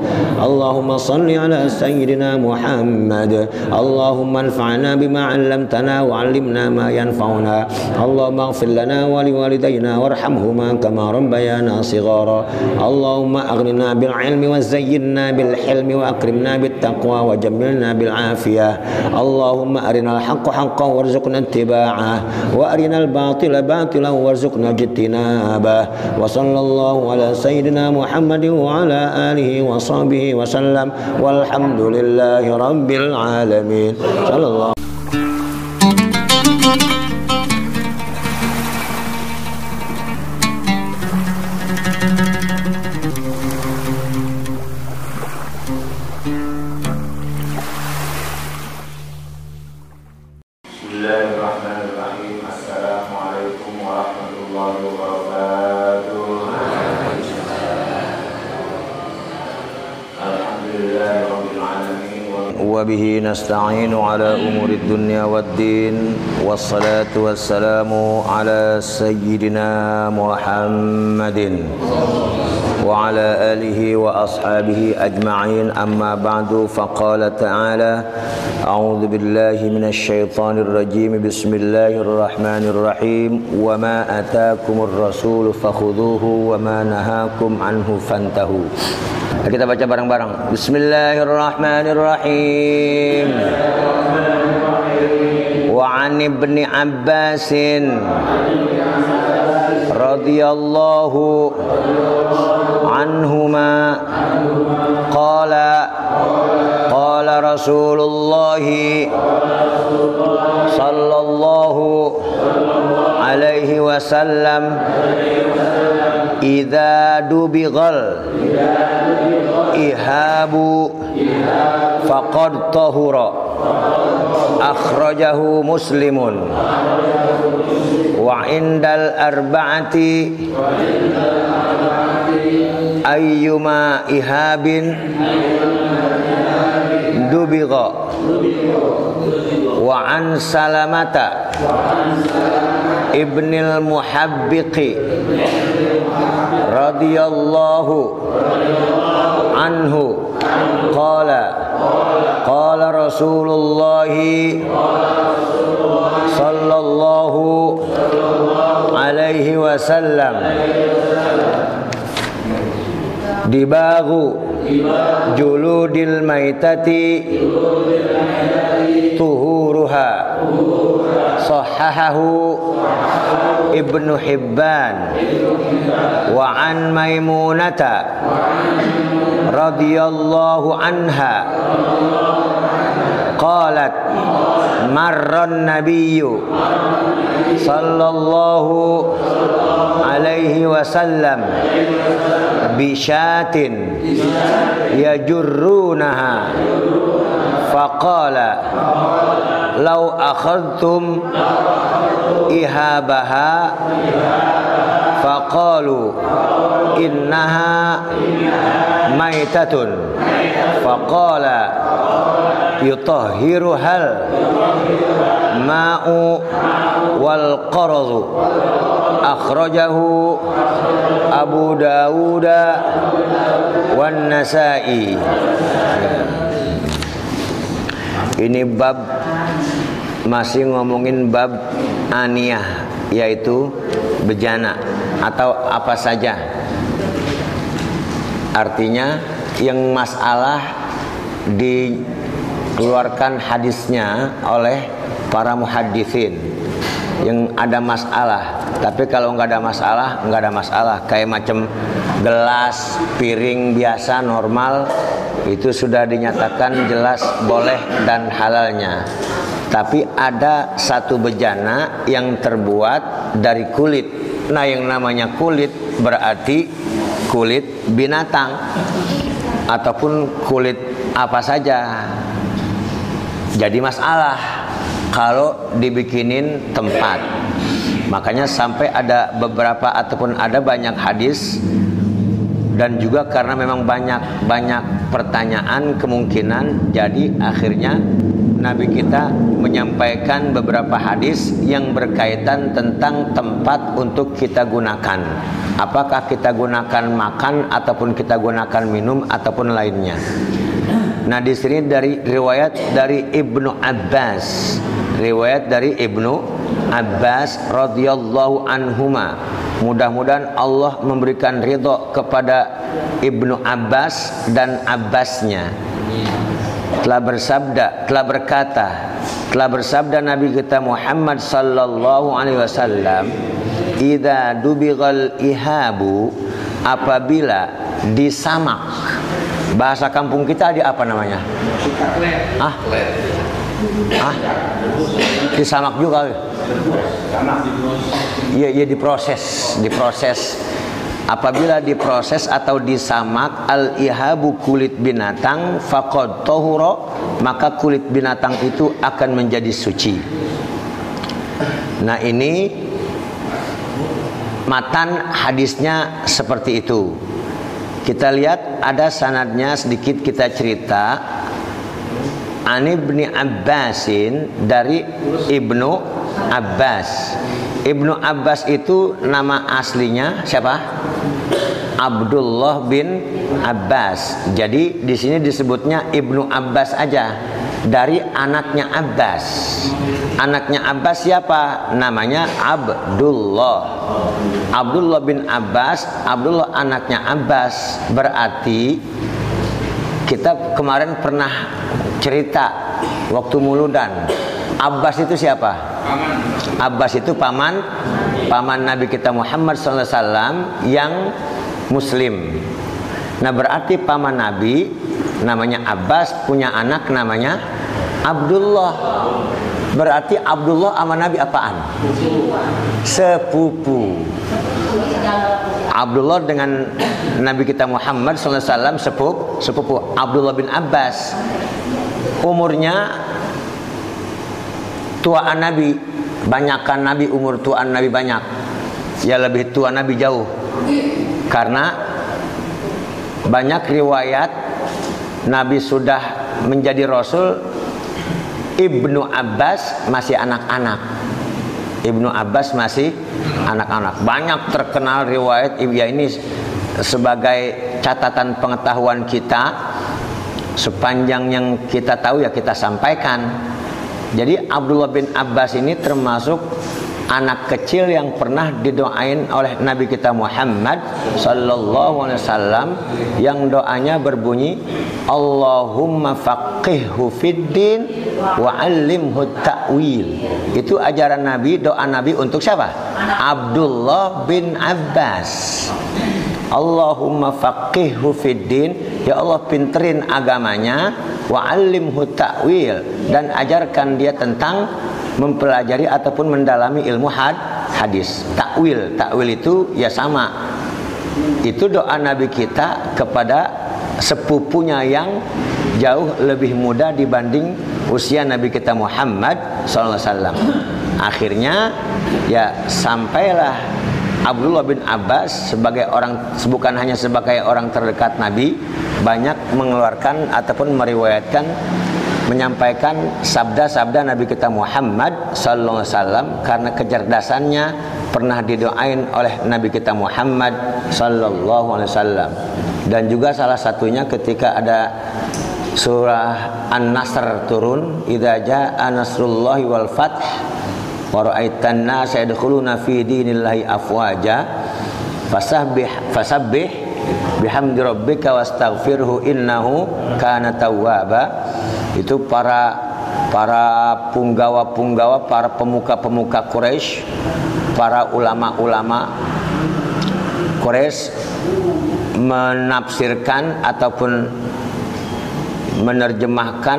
اللهم صل على سيدنا محمد. اللهم انفعنا بما علمتنا وعلمنا ما ينفعنا. اللهم اغفر لنا ولوالدينا وارحمهما كما ربيانا صغارا. اللهم أغننا بالعلم وزينا بالحلم وأكرمنا بالتقوى وجملنا بالعافية. اللهم أرنا الحق حقا وارزقنا اتباعه. وأرنا الباطل باطلا وارزقنا اجتنابه. وصلى الله على سيدنا محمد وعلى آله وصحبه وسلم. والحمد لله رب العالمين. صلى الله والسلام على سيدنا محمد وعلى آله وأصحابه أجمعين. أما بعد فقال تعالى أعوذ بالله من الشيطان الرجيم. بسم الله الرحمن الرحيم. وما أتاكم الرسول فخذوه وما نهاكم عنه فانتهوا. Kita baca bareng-bareng. Bismillahirrahmanirrahim. Wa an ibni Abbasin radhiyallahu anhuma qala qala Rasulullah sallallahu alaihi wasallam idza dubighal. Ihabu. Faqad tahura. Akhrajahu muslimun. Wa indal arba'ati. Ayyuma ihabin. Dubigha. Wa an salamata. Ibnil muhabbiqi radhiyallahu anhu qala qala rasulullah sallallahu alaihi wasallam dibagu juludil maitati tuhuruha. Sahahahu ibnu hibban. Wa an maimunata radhiyallahu anha. Qalat marran nabiyyu sallallahu alaihi wasallam bishatin yajurrunaha. Faqala law akhadtum ihabaha? Faqalu innaha maitatun. Faqala yutahhiruhal ma'u wal qaradu. Akhrajahu Abu Dawud wan Nasa'i. Ini bab masih ngomongin bab aniyah yaitu bejana atau apa saja. Artinya yang masalah dikeluarkan hadisnya oleh para muhadithin yang ada masalah. Tapi kalau nggak ada masalah nggak ada masalah. Kayak macam gelas piring biasa normal itu sudah dinyatakan jelas boleh dan halalnya. Tapi ada satu bejana yang terbuat dari kulit. Nah yang namanya kulit berarti kulit binatang ataupun kulit apa saja jadi masalah kalau dibikinin tempat. Makanya sampai ada beberapa ataupun ada banyak hadis dan juga karena memang banyak banyak pertanyaan kemungkinan jadi akhirnya Nabi kita menyampaikan beberapa hadis yang berkaitan tentang tempat untuk kita gunakan. Apakah kita gunakan makan ataupun kita gunakan minum ataupun lainnya. Nah, di sini dari riwayat dari Ibnu Abbas. Riwayat dari Ibnu Abbas radhiyallahu anhuma. Mudah-mudahan Allah memberikan ridho kepada Ibnu Abbas dan Abbasnya telah bersabda, telah berkata, telah bersabda Nabi kita Muhammad sallallahu alaihi wasallam, "Idza dubighal ihabu apabila disamak." Bahasa kampung kita di apa namanya? Ah? Ah? Disamak juga. Iya, iya diproses, diproses apabila diproses atau disamak al ihabu kulit binatang faqad tahura maka kulit binatang itu akan menjadi suci nah ini matan hadisnya seperti itu kita lihat ada sanadnya sedikit kita cerita Ani bin Abbasin dari Ibnu Abbas Ibnu Abbas itu nama aslinya siapa? Abdullah bin Abbas. Jadi di sini disebutnya Ibnu Abbas aja dari anaknya Abbas. Anaknya Abbas siapa? Namanya Abdullah. Abdullah bin Abbas, Abdullah anaknya Abbas. Berarti kita kemarin pernah cerita waktu muludan. Abbas itu siapa? Abbas itu paman paman Nabi kita Muhammad SAW yang Muslim. Nah berarti paman Nabi namanya Abbas punya anak namanya Abdullah. Berarti Abdullah sama Nabi apaan? Sepupu. Abdullah dengan Nabi kita Muhammad SAW sepupu, sepupu Abdullah bin Abbas. Umurnya tuaan Nabi banyakkan Nabi umur tuaan Nabi banyak ya lebih tua Nabi jauh karena banyak riwayat Nabi sudah menjadi Rasul Ibnu Abbas masih anak-anak. Ibnu Abbas masih anak-anak. Banyak terkenal riwayat ya ini sebagai catatan pengetahuan kita. Sepanjang yang kita tahu ya kita sampaikan. Jadi Abdullah bin Abbas ini termasuk anak kecil yang pernah didoain oleh Nabi kita Muhammad sallallahu alaihi wasallam yang doanya berbunyi Allahumma faqihhu fiddin wa 'allimhu ta'wil. Itu ajaran Nabi, doa Nabi untuk siapa? Abdullah bin Abbas. Allahumma faqihhu fiddin, ya Allah pinterin agamanya wa 'allimhu ta'wil dan ajarkan dia tentang mempelajari ataupun mendalami ilmu had, hadis. Takwil, takwil itu ya sama. Itu doa Nabi kita kepada sepupunya yang jauh lebih muda dibanding usia Nabi kita Muhammad SAW. Akhirnya ya sampailah Abdullah bin Abbas sebagai orang bukan hanya sebagai orang terdekat Nabi banyak mengeluarkan ataupun meriwayatkan menyampaikan sabda-sabda Nabi kita Muhammad sallallahu alaihi wasallam karena kecerdasannya pernah didoain oleh Nabi kita Muhammad sallallahu alaihi wasallam. Dan juga salah satunya ketika ada surah An-Nasr turun idza jaa nasrullahi wal fath wa ra'aitan nasa yadkhuluna fi dinillahi afwaja fasabbih fasabbih bihamdi rabbika wastaghfirhu innahu kana tawwaba itu para para punggawa-punggawa, para pemuka-pemuka Quraisy, para ulama-ulama Quraisy menafsirkan ataupun menerjemahkan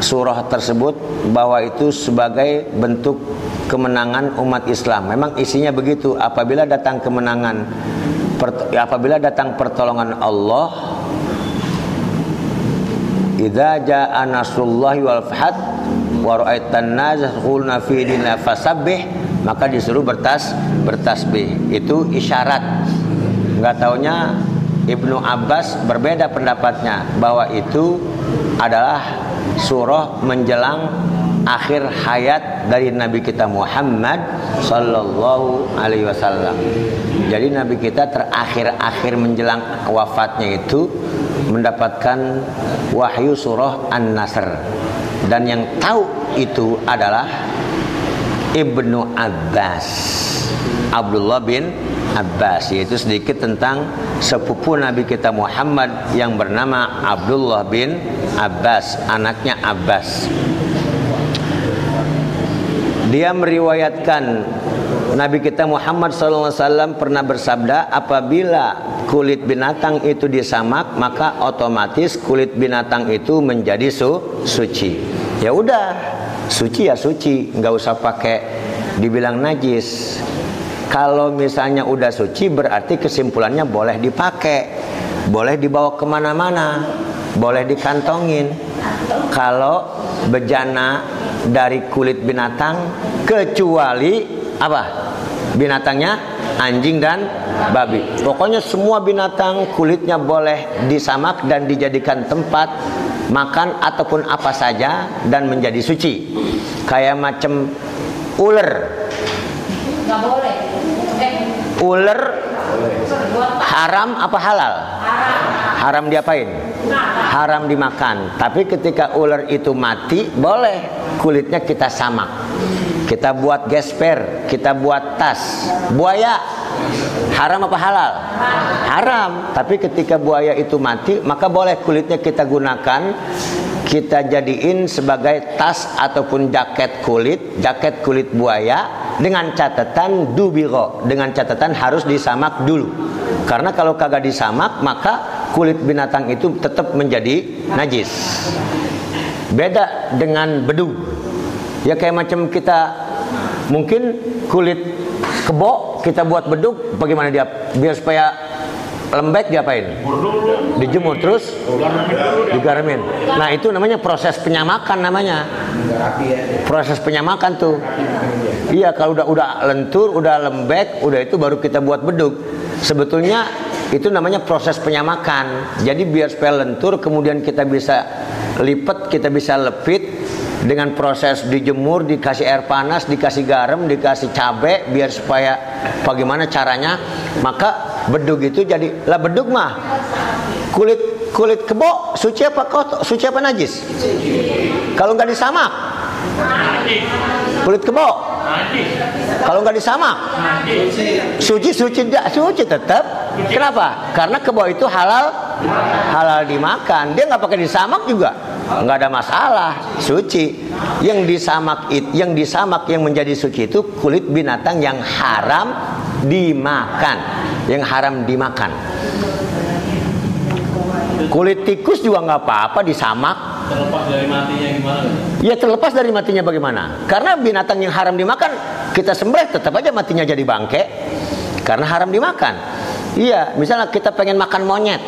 surah tersebut bahwa itu sebagai bentuk kemenangan umat Islam. Memang isinya begitu. Apabila datang kemenangan, apabila datang pertolongan Allah, Idza jaa nasrullahi wal fath wa ra'aitan nas yadkhuluna fi dinillah fasabbih maka disuruh bertas bertasbih itu isyarat nggak taunya Ibnu Abbas berbeda pendapatnya bahwa itu adalah surah menjelang akhir hayat dari Nabi kita Muhammad Sallallahu Alaihi Wasallam. Jadi Nabi kita terakhir-akhir menjelang wafatnya itu mendapatkan wahyu surah An-Nasr. Dan yang tahu itu adalah Ibnu Abbas. Abdullah bin Abbas yaitu sedikit tentang sepupu Nabi kita Muhammad yang bernama Abdullah bin Abbas, anaknya Abbas. Dia meriwayatkan Nabi kita Muhammad SAW pernah bersabda apabila kulit binatang itu disamak maka otomatis kulit binatang itu menjadi su suci. Ya udah, suci ya suci, nggak usah pakai dibilang najis. Kalau misalnya udah suci berarti kesimpulannya boleh dipakai, boleh dibawa ke mana-mana, boleh dikantongin. Kalau bejana dari kulit binatang kecuali apa? Binatangnya anjing dan babi. Pokoknya semua binatang kulitnya boleh disamak dan dijadikan tempat makan ataupun apa saja dan menjadi suci. Kayak macam ular.
Boleh. Eh,
Ular haram apa halal? Haram diapain? Haram dimakan. Tapi ketika ular itu mati, boleh kulitnya kita samak. Kita buat gesper, kita buat tas. Buaya haram apa halal? Haram. Tapi ketika buaya itu mati, maka boleh kulitnya kita gunakan kita jadiin sebagai tas ataupun jaket kulit, jaket kulit buaya dengan catatan dubiro, dengan catatan harus disamak dulu. Karena kalau kagak disamak, maka kulit binatang itu tetap menjadi najis. Beda dengan bedug. Ya kayak macam kita mungkin kulit kebo kita buat bedug bagaimana dia biar supaya lembek diapain? Dijemur terus digaremin. Nah, itu namanya proses penyamakan namanya. Proses penyamakan tuh. Iya, kalau udah udah lentur, udah lembek, udah itu baru kita buat bedug. Sebetulnya itu namanya proses penyamakan. Jadi biar supaya lentur kemudian kita bisa lipat, kita bisa lepit dengan proses dijemur, dikasih air panas, dikasih garam, dikasih cabai biar supaya bagaimana caranya maka bedug itu jadi lah bedug mah kulit kulit kebo suci apa kotor suci apa najis? Kalau nggak disamak kulit kebo kalau nggak disamak suci suci tidak suci tetap kenapa? Karena kebo itu halal halal dimakan. Dia nggak pakai disamak juga. Nggak ada masalah suci. Yang disamak it, yang disamak yang menjadi suci itu kulit binatang yang haram dimakan. Yang haram dimakan kulit tikus juga nggak apa-apa disamak.
Terlepas dari matinya gimana?
ya terlepas dari matinya bagaimana. Karena binatang yang haram dimakan kita sembelih tetap aja matinya jadi bangke. Karena haram dimakan. Iya misalnya kita pengen makan monyet.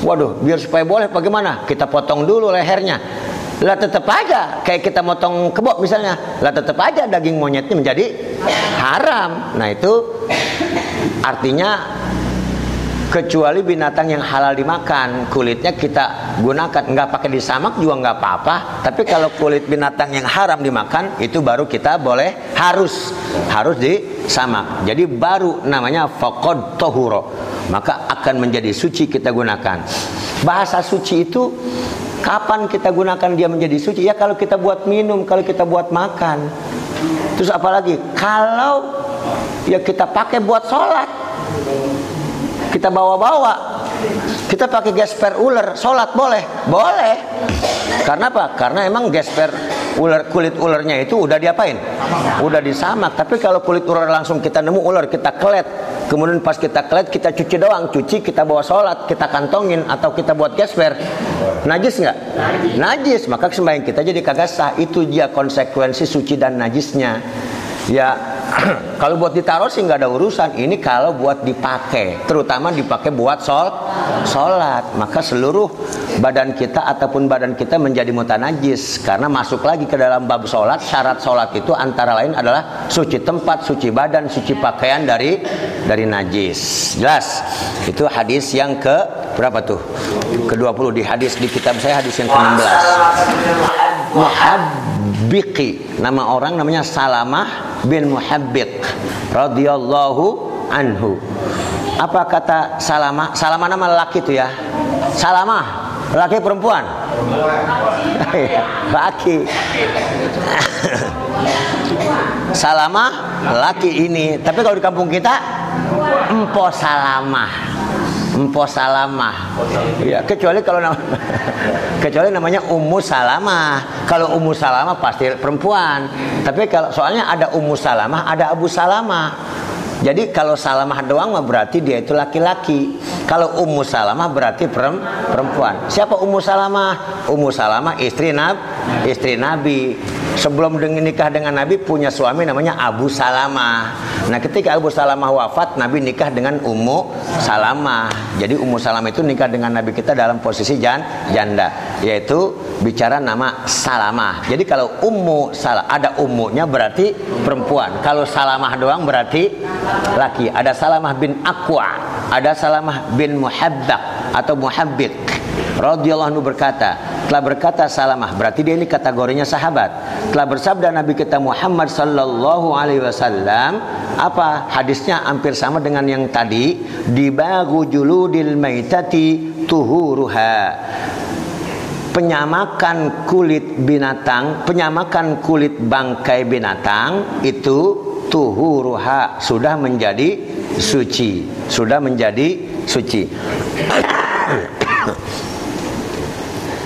Waduh biar supaya boleh bagaimana? Kita potong dulu lehernya. Lah tetap aja kayak kita motong kebo misalnya. Lah tetap aja daging monyetnya menjadi haram. Nah itu artinya kecuali binatang yang halal dimakan kulitnya kita gunakan. Nggak pakai disamak juga nggak apa-apa. Tapi kalau kulit binatang yang haram dimakan itu baru kita boleh harus harus disamak. Jadi baru namanya faqad tohuro maka akan menjadi suci kita gunakan. Bahasa suci itu kapan kita gunakan dia menjadi suci? Ya kalau kita buat minum kalau kita buat makan. Terus apalagi kalau ya kita pakai buat sholat kita bawa-bawa. Kita pakai gesper ular sholat boleh? Boleh. Karena apa? Karena emang gesper ular kulit ularnya itu udah diapain? Udah disamak. Tapi kalau kulit ular langsung kita nemu ular kita kelet. Kemudian pas kita kelet kita cuci doang. Cuci kita bawa sholat kita kantongin atau kita buat gesper najis nggak? Najis. Maka sembahyang kita jadi kagak sah. Itu dia konsekuensi suci dan najisnya. Ya, *clears throat* kalau buat ditaruh sih nggak ada urusan. Ini kalau buat dipakai, terutama dipakai buat sol, sholat, maka seluruh badan kita ataupun badan kita menjadi mutanajis karena masuk lagi ke dalam bab sholat. Syarat sholat itu antara lain adalah suci tempat, suci badan, suci pakaian dari dari najis. Jelas? Itu hadis yang ke berapa tuh? Ke-20 di hadis di kitab saya hadis yang ke-16. Muhabbiqi nama orang namanya Salamah bin Muhabbiq radhiyallahu anhu. Apa kata Salamah? Salamah nama laki itu ya? Salamah laki perempuan? *laughs* Laki *laughs* Salamah laki ini. Tapi kalau di kampung kita Empo Salamah. Empo Salamah. Ya, kecuali kalau nama, *laughs* kecuali namanya Ummu Salamah. Kalau Ummu Salamah pasti perempuan. Tapi kalau soalnya ada Ummu Salamah, ada Abu Salamah. Jadi kalau Salamah doang berarti dia itu laki-laki. Kalau Ummu Salamah berarti perempuan. Siapa Ummu Salamah? Ummu Salamah istri Nabi, istri Nabi. Sebelum nikah dengan Nabi punya suami namanya Abu Salamah. Nah, ketika Abu Salamah wafat, Nabi nikah dengan Ummu Salamah. Jadi Ummu Salamah itu nikah dengan Nabi kita dalam posisi jan, janda, yaitu bicara nama Salamah. Jadi kalau Ummu Salah ada ummunya berarti perempuan. Kalau Salamah doang berarti laki. Ada Salamah bin Aqwa, ada Salamah bin Muhabbaq atau Muhabbik radhiyallahu anhu berkata, telah berkata Salamah, berarti dia ini kategorinya sahabat. Telah bersabda Nabi kita Muhammad sallallahu alaihi wasallam, apa hadisnya hampir sama dengan yang tadi, dibagu juludil maitati tuhuruha. Penyamakan kulit binatang, penyamakan kulit bangkai binatang itu tuhuruha sudah menjadi suci, sudah menjadi suci. *coughs*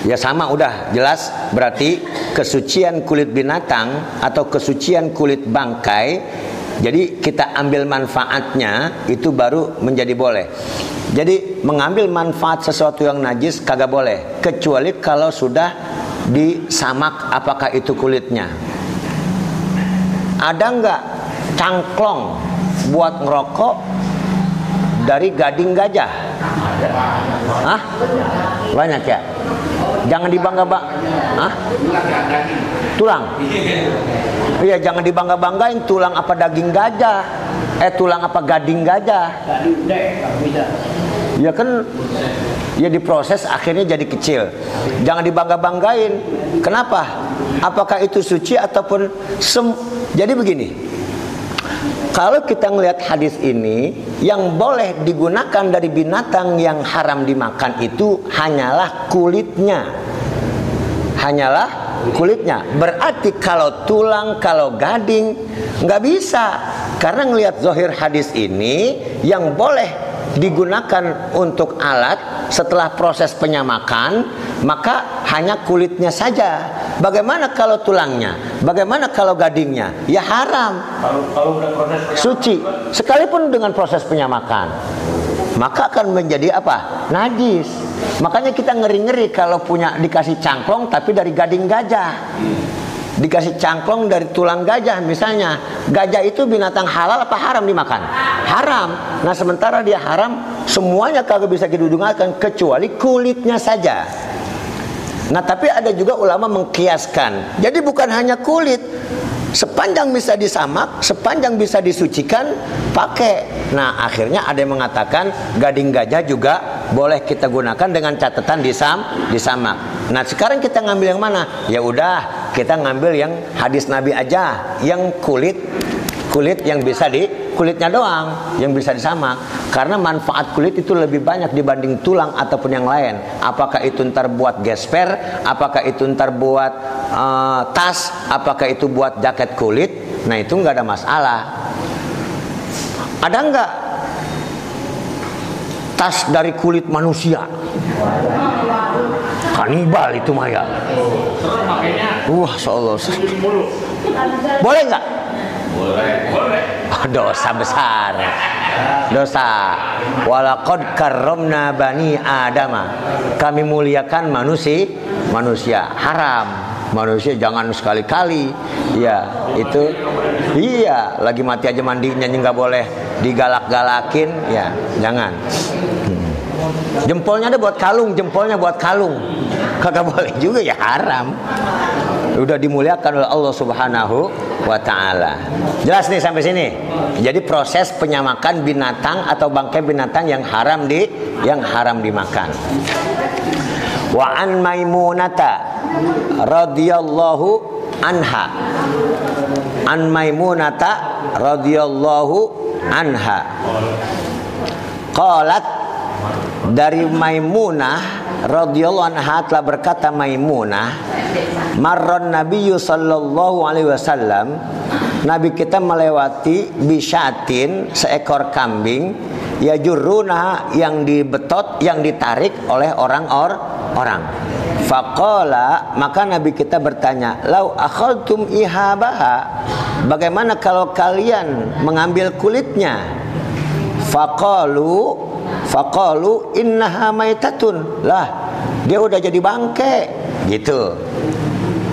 Ya sama udah jelas berarti kesucian kulit binatang atau kesucian kulit bangkai jadi kita ambil manfaatnya itu baru menjadi boleh. Jadi mengambil manfaat sesuatu yang najis kagak boleh kecuali kalau sudah disamak apakah itu kulitnya. Ada nggak cangklong buat ngerokok dari gading gajah? Hah? Banyak ya? Jangan dibangga bang, Hah? Tulang. Iya, jangan dibangga-banggain tulang apa daging gajah. Eh, tulang apa gading gajah. Ya kan ya diproses akhirnya jadi kecil. Jangan dibangga-banggain. Kenapa? Apakah itu suci ataupun sem Jadi begini. Kalau kita melihat hadis ini, yang boleh digunakan dari binatang yang haram dimakan itu hanyalah kulitnya. Hanyalah kulitnya. Berarti kalau tulang, kalau gading, nggak bisa. Karena ngelihat zohir hadis ini, yang boleh digunakan untuk alat setelah proses penyamakan, maka hanya kulitnya saja. Bagaimana kalau tulangnya? Bagaimana kalau gadingnya? Ya haram.
Kalau kalau proses
Suci. Sekalipun dengan proses penyamakan. Maka akan menjadi apa? Najis. Makanya kita ngeri-ngeri kalau punya dikasih cangklong tapi dari gading gajah. Dikasih cangklong dari tulang gajah misalnya. Gajah itu binatang halal apa haram dimakan? Haram. Nah sementara dia haram, semuanya kagak bisa digunakan kecuali kulitnya saja. Nah, tapi ada juga ulama mengkiaskan. Jadi bukan hanya kulit. Sepanjang bisa disamak, sepanjang bisa disucikan, pakai. Nah, akhirnya ada yang mengatakan gading gajah juga boleh kita gunakan dengan catatan disam, disamak. Nah, sekarang kita ngambil yang mana? Ya udah, kita ngambil yang hadis Nabi aja, yang kulit kulit yang bisa di kulitnya doang yang bisa disamak. Karena manfaat kulit itu lebih banyak dibanding tulang ataupun yang lain. Apakah itu ntar buat gesper apakah itu ntar buat uh, tas apakah itu buat jaket kulit? Nah itu nggak ada masalah. Ada nggak tas dari kulit manusia? Kanibal itu Maya. Wah Allah. boleh nggak dosa besar dosa walaqad karramna bani adama kami muliakan manusia manusia haram manusia jangan sekali-kali ya itu Iya, lagi mati aja mandinya nggak boleh digalak-galakin, ya jangan. Hmm. Jempolnya ada buat kalung, jempolnya buat kalung. *laughs* Kagak boleh juga ya haram. Udah dimuliakan oleh Allah Subhanahu wa taala. Jelas nih sampai sini. Jadi proses penyamakan binatang atau bangkai binatang yang haram di yang haram dimakan. Wa an Maimunata radhiyallahu anha. An Maimunata radhiyallahu anha. Qalat dari Maimunah radhiyallahu anha telah berkata Maimunah marron Nabi sallallahu alaihi wasallam Nabi kita melewati bisyatin seekor kambing ya juruna yang dibetot yang ditarik oleh orang or orang. Faqala maka Nabi kita bertanya lau akhaltum ihabaha? Bagaimana kalau kalian mengambil kulitnya? Faqalu Faqalu innaha maitatun. Lah, dia udah jadi bangke. Gitu.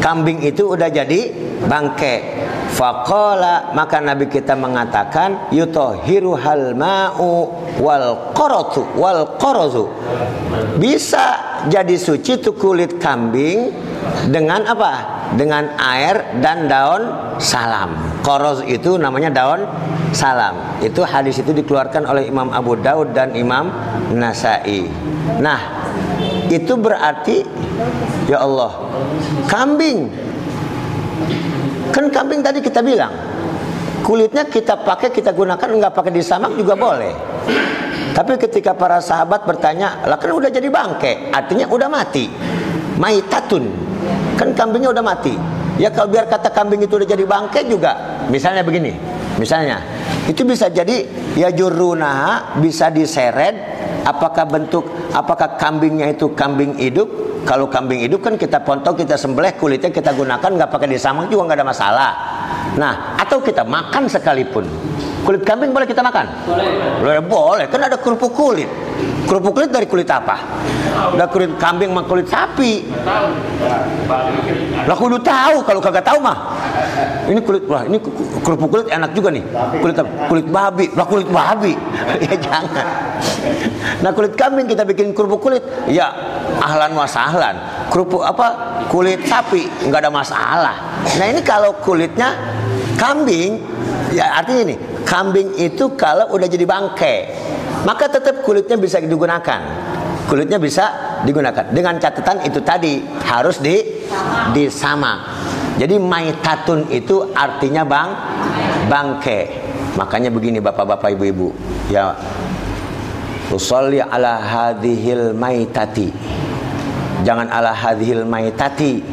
Kambing itu udah jadi bangke. Faqala maka Nabi kita mengatakan yutohiru hal ma'u wal qaratu wal qarazu. Bisa jadi suci tuh kulit kambing dengan apa? Dengan air dan daun salam. Qoroz itu namanya daun salam. Itu hadis itu dikeluarkan oleh Imam Abu Daud dan Imam Nasai. Nah, itu berarti ya Allah, kambing. Kan kambing tadi kita bilang kulitnya kita pakai kita gunakan nggak pakai disamak juga boleh. Tapi ketika para sahabat bertanya, lah kan udah jadi bangke, artinya udah mati. Maitatun. Kan kambingnya udah mati. Ya kalau biar kata kambing itu udah jadi bangke juga. Misalnya begini. Misalnya, itu bisa jadi ya jurunaha bisa diseret apakah bentuk apakah kambingnya itu kambing hidup kalau kambing hidup kan kita potong kita sembelih kulitnya kita gunakan nggak pakai disamang juga nggak ada masalah nah atau kita makan sekalipun kulit kambing boleh kita makan boleh boleh kan ada kerupuk kulit kerupuk kulit dari kulit apa? Ada kulit kambing sama kulit sapi. Lah kudu tahu. Kalau kagak tahu mah. Ini kulit wah ini kerupuk kulit enak juga nih. Kulit kulit babi. Lah kulit babi. *laughs* Ya jangan. Nah kulit kambing kita bikin kerupuk kulit. Ya ahlan wa sahlan. Kerupuk apa? Kulit sapi. Nggak ada masalah. Nah ini kalau kulitnya kambing ya artinya ini. Kambing itu kalau udah jadi bangke maka tetap kulitnya bisa digunakan. Kulitnya bisa digunakan. Dengan catatan itu tadi harus di disamak jadi maitatun itu artinya bang bangke. Makanya begini bapak-bapak ibu-ibu. Ya usolli ala hadhil maitati. Jangan ala hadhil maitati.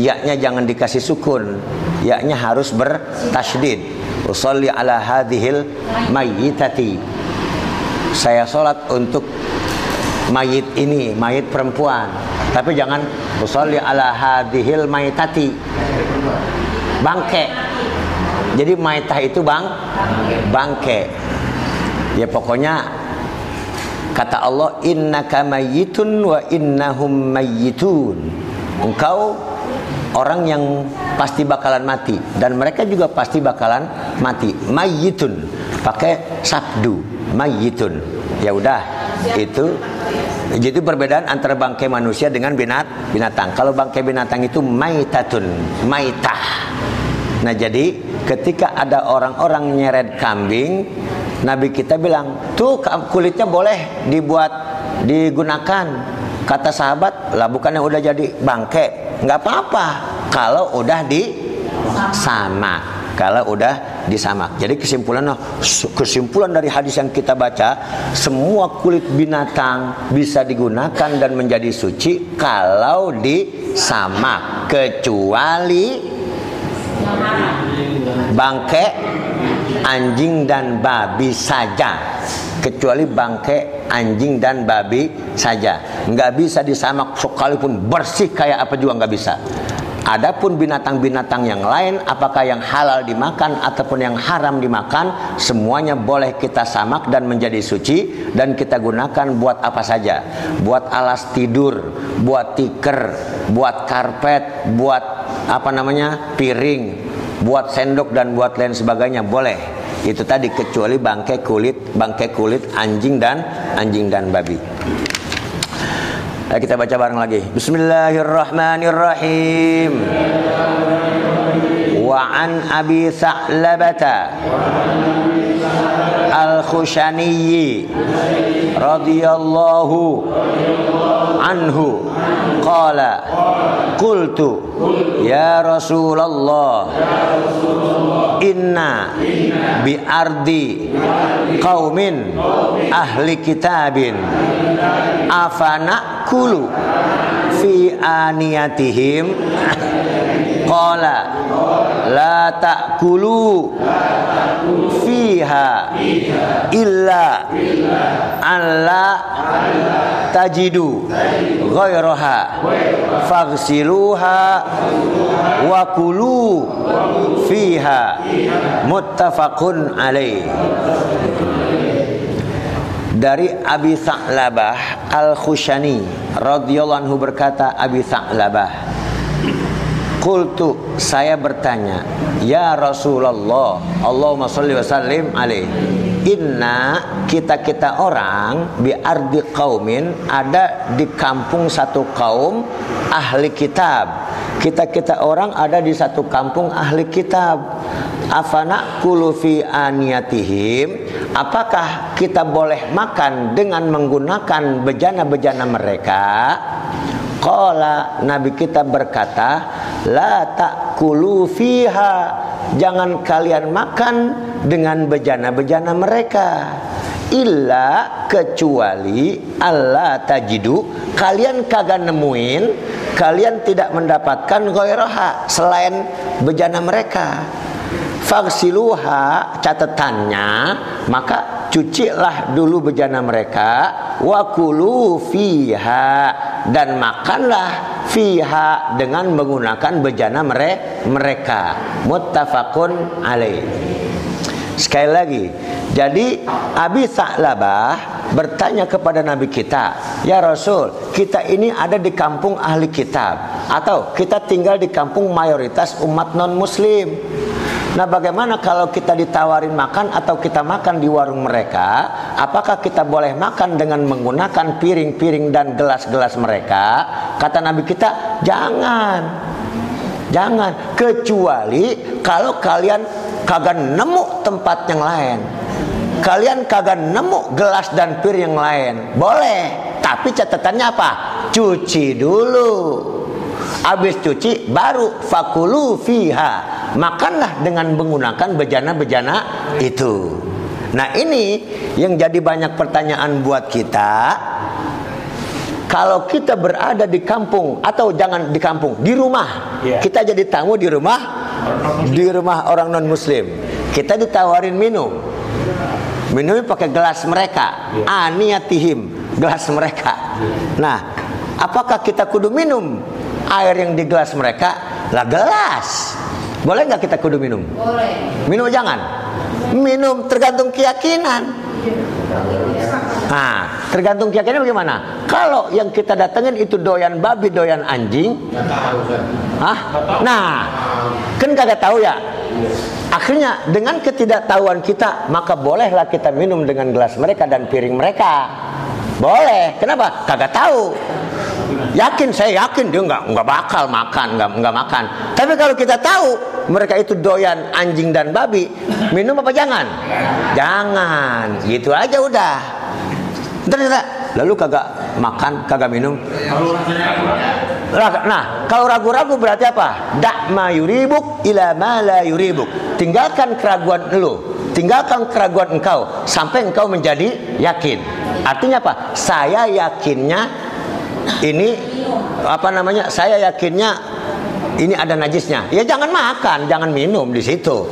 Yaknya jangan dikasih sukun. Yaknya harus bertasydid usolli ala hadhil maitati saya sholat untuk mayit ini mayit perempuan. Tapi jangan usolli ala hadhil maitati bangke. Jadi maitah itu bang bangke. Ya pokoknya kata Allah innaka mayyitun wa innahum mayyitun engkau orang yang pasti bakalan mati. Dan mereka juga pasti bakalan mati. Mayyitun. Pakai sabdu. Mayyitun. Ya udah. Itu jadi perbedaan antara bangkai manusia dengan binat binatang. Kalau bangkai binatang itu maitatun. Maitah. Nah jadi ketika ada orang-orang nyeret kambing Nabi kita bilang tuh kulitnya boleh dibuat digunakan kata sahabat lah bukannya udah jadi bangke? Nggak apa-apa kalau udah di sama kalau udah disamak jadi kesimpulan kesimpulan dari hadis yang kita baca semua kulit binatang bisa digunakan dan menjadi suci kalau disamak kecuali bangke anjing dan babi saja kecuali bangke anjing dan babi saja. Nggak bisa disamak sekalipun bersih kayak apa juga nggak bisa. Adapun binatang-binatang yang lain apakah yang halal dimakan ataupun yang haram dimakan semuanya boleh kita samak dan menjadi suci dan kita gunakan buat apa saja. Buat alas tidur buat tikar buat karpet buat apa namanya piring buat sendok dan buat lain sebagainya boleh. Itu tadi kecuali bangkai kulit, bangkai kulit anjing dan anjing dan babi. Ayo kita baca bareng lagi. Bismillahirrahmanirrahim. Wa an Abi Sa'labata Al-Khushani radhiyallahu anhu qala qultu ya Rasulullah inna bi ardi qaumin ahli kitabin afana kulu fi aniyatihim qala la ta'kulu fiha illa alla tajidu ghairaha faghsiluha wa kulu fiha muttafaqun alaih dari Abi Sa'labah Al-Khushani radhiyallahu anhu berkata Abi Sa'labah Qultu saya bertanya Ya Rasulullah Allahumma salli wa sallim alaih Inna kita-kita orang Bi ardi qaumin Ada di kampung satu kaum Ahli kitab. Kita-kita orang ada di satu kampung ahli kitab. Afana kulufi aniyatihim? Apakah kita boleh makan dengan menggunakan bejana-bejana mereka? Qala Nabi kita berkata, la ta'kulu fiha. Jangan kalian makan dengan bejana-bejana mereka. Illa kecuali Allah tajidu kalian kagak nemuin kalian tidak mendapatkan ghairaha selain bejana mereka Fagsiluha catatannya maka cucilah dulu bejana mereka wakulu fiha dan makanlah fiha dengan menggunakan bejana mere mereka. Muttafaqun alaih. Sekali lagi jadi Abi Sa'labah bertanya kepada Nabi kita ya Rasul kita ini ada di kampung ahli kitab atau kita tinggal di kampung mayoritas umat non muslim Nah bagaimana kalau kita ditawarin makan atau kita makan di warung mereka? Apakah kita boleh makan dengan menggunakan piring-piring dan gelas-gelas mereka? Kata Nabi kita jangan. Jangan. Kecuali kalau kalian kagak nemu tempat yang lain. Kalian kagak nemu gelas dan piring yang lain. Boleh. Tapi catatannya apa? Cuci dulu Habis cuci baru fakulu fiha makanlah dengan menggunakan bejana-bejana itu. Nah ini yang jadi banyak pertanyaan buat kita. Kalau kita berada di kampung atau jangan di kampung, di rumah,
Iya.
kita jadi tamu di rumah, di rumah orang non Muslim, kita ditawarin minum, minumnya pakai gelas mereka, aniyatihim, gelas mereka. Nah, apakah kita kudu minum air yang di gelas mereka? Lah gelas. Boleh nggak kita kudu minum?
Boleh.
Minum jangan. Minum tergantung keyakinan. Nah, tergantung keyakinan bagaimana? Kalau yang kita datengin itu doyan babi, doyan anjing, Hah? Nah, kan kagak tahu ya. Akhirnya dengan ketidaktahuan kita, maka bolehlah kita minum dengan gelas mereka dan piring mereka. Boleh. Kenapa? Kagak tahu. Yakin saya yakin dia nggak nggak bakal makan nggak nggak makan. Tapi kalau kita tahu mereka itu doyan anjing dan babi, minum apa jangan? Jangan. Gitu aja udah. Kita, lalu kagak makan, kagak minum. Nah, kalau ragu-ragu berarti apa? Dak ma yuribuk ila ma la yuribuk. Tinggalkan keraguan lu, tinggalkan keraguan engkau sampai engkau menjadi yakin. Artinya apa? Saya yakinnya ini apa namanya? Saya yakinnya ini ada najisnya. Ya jangan makan, jangan minum di situ.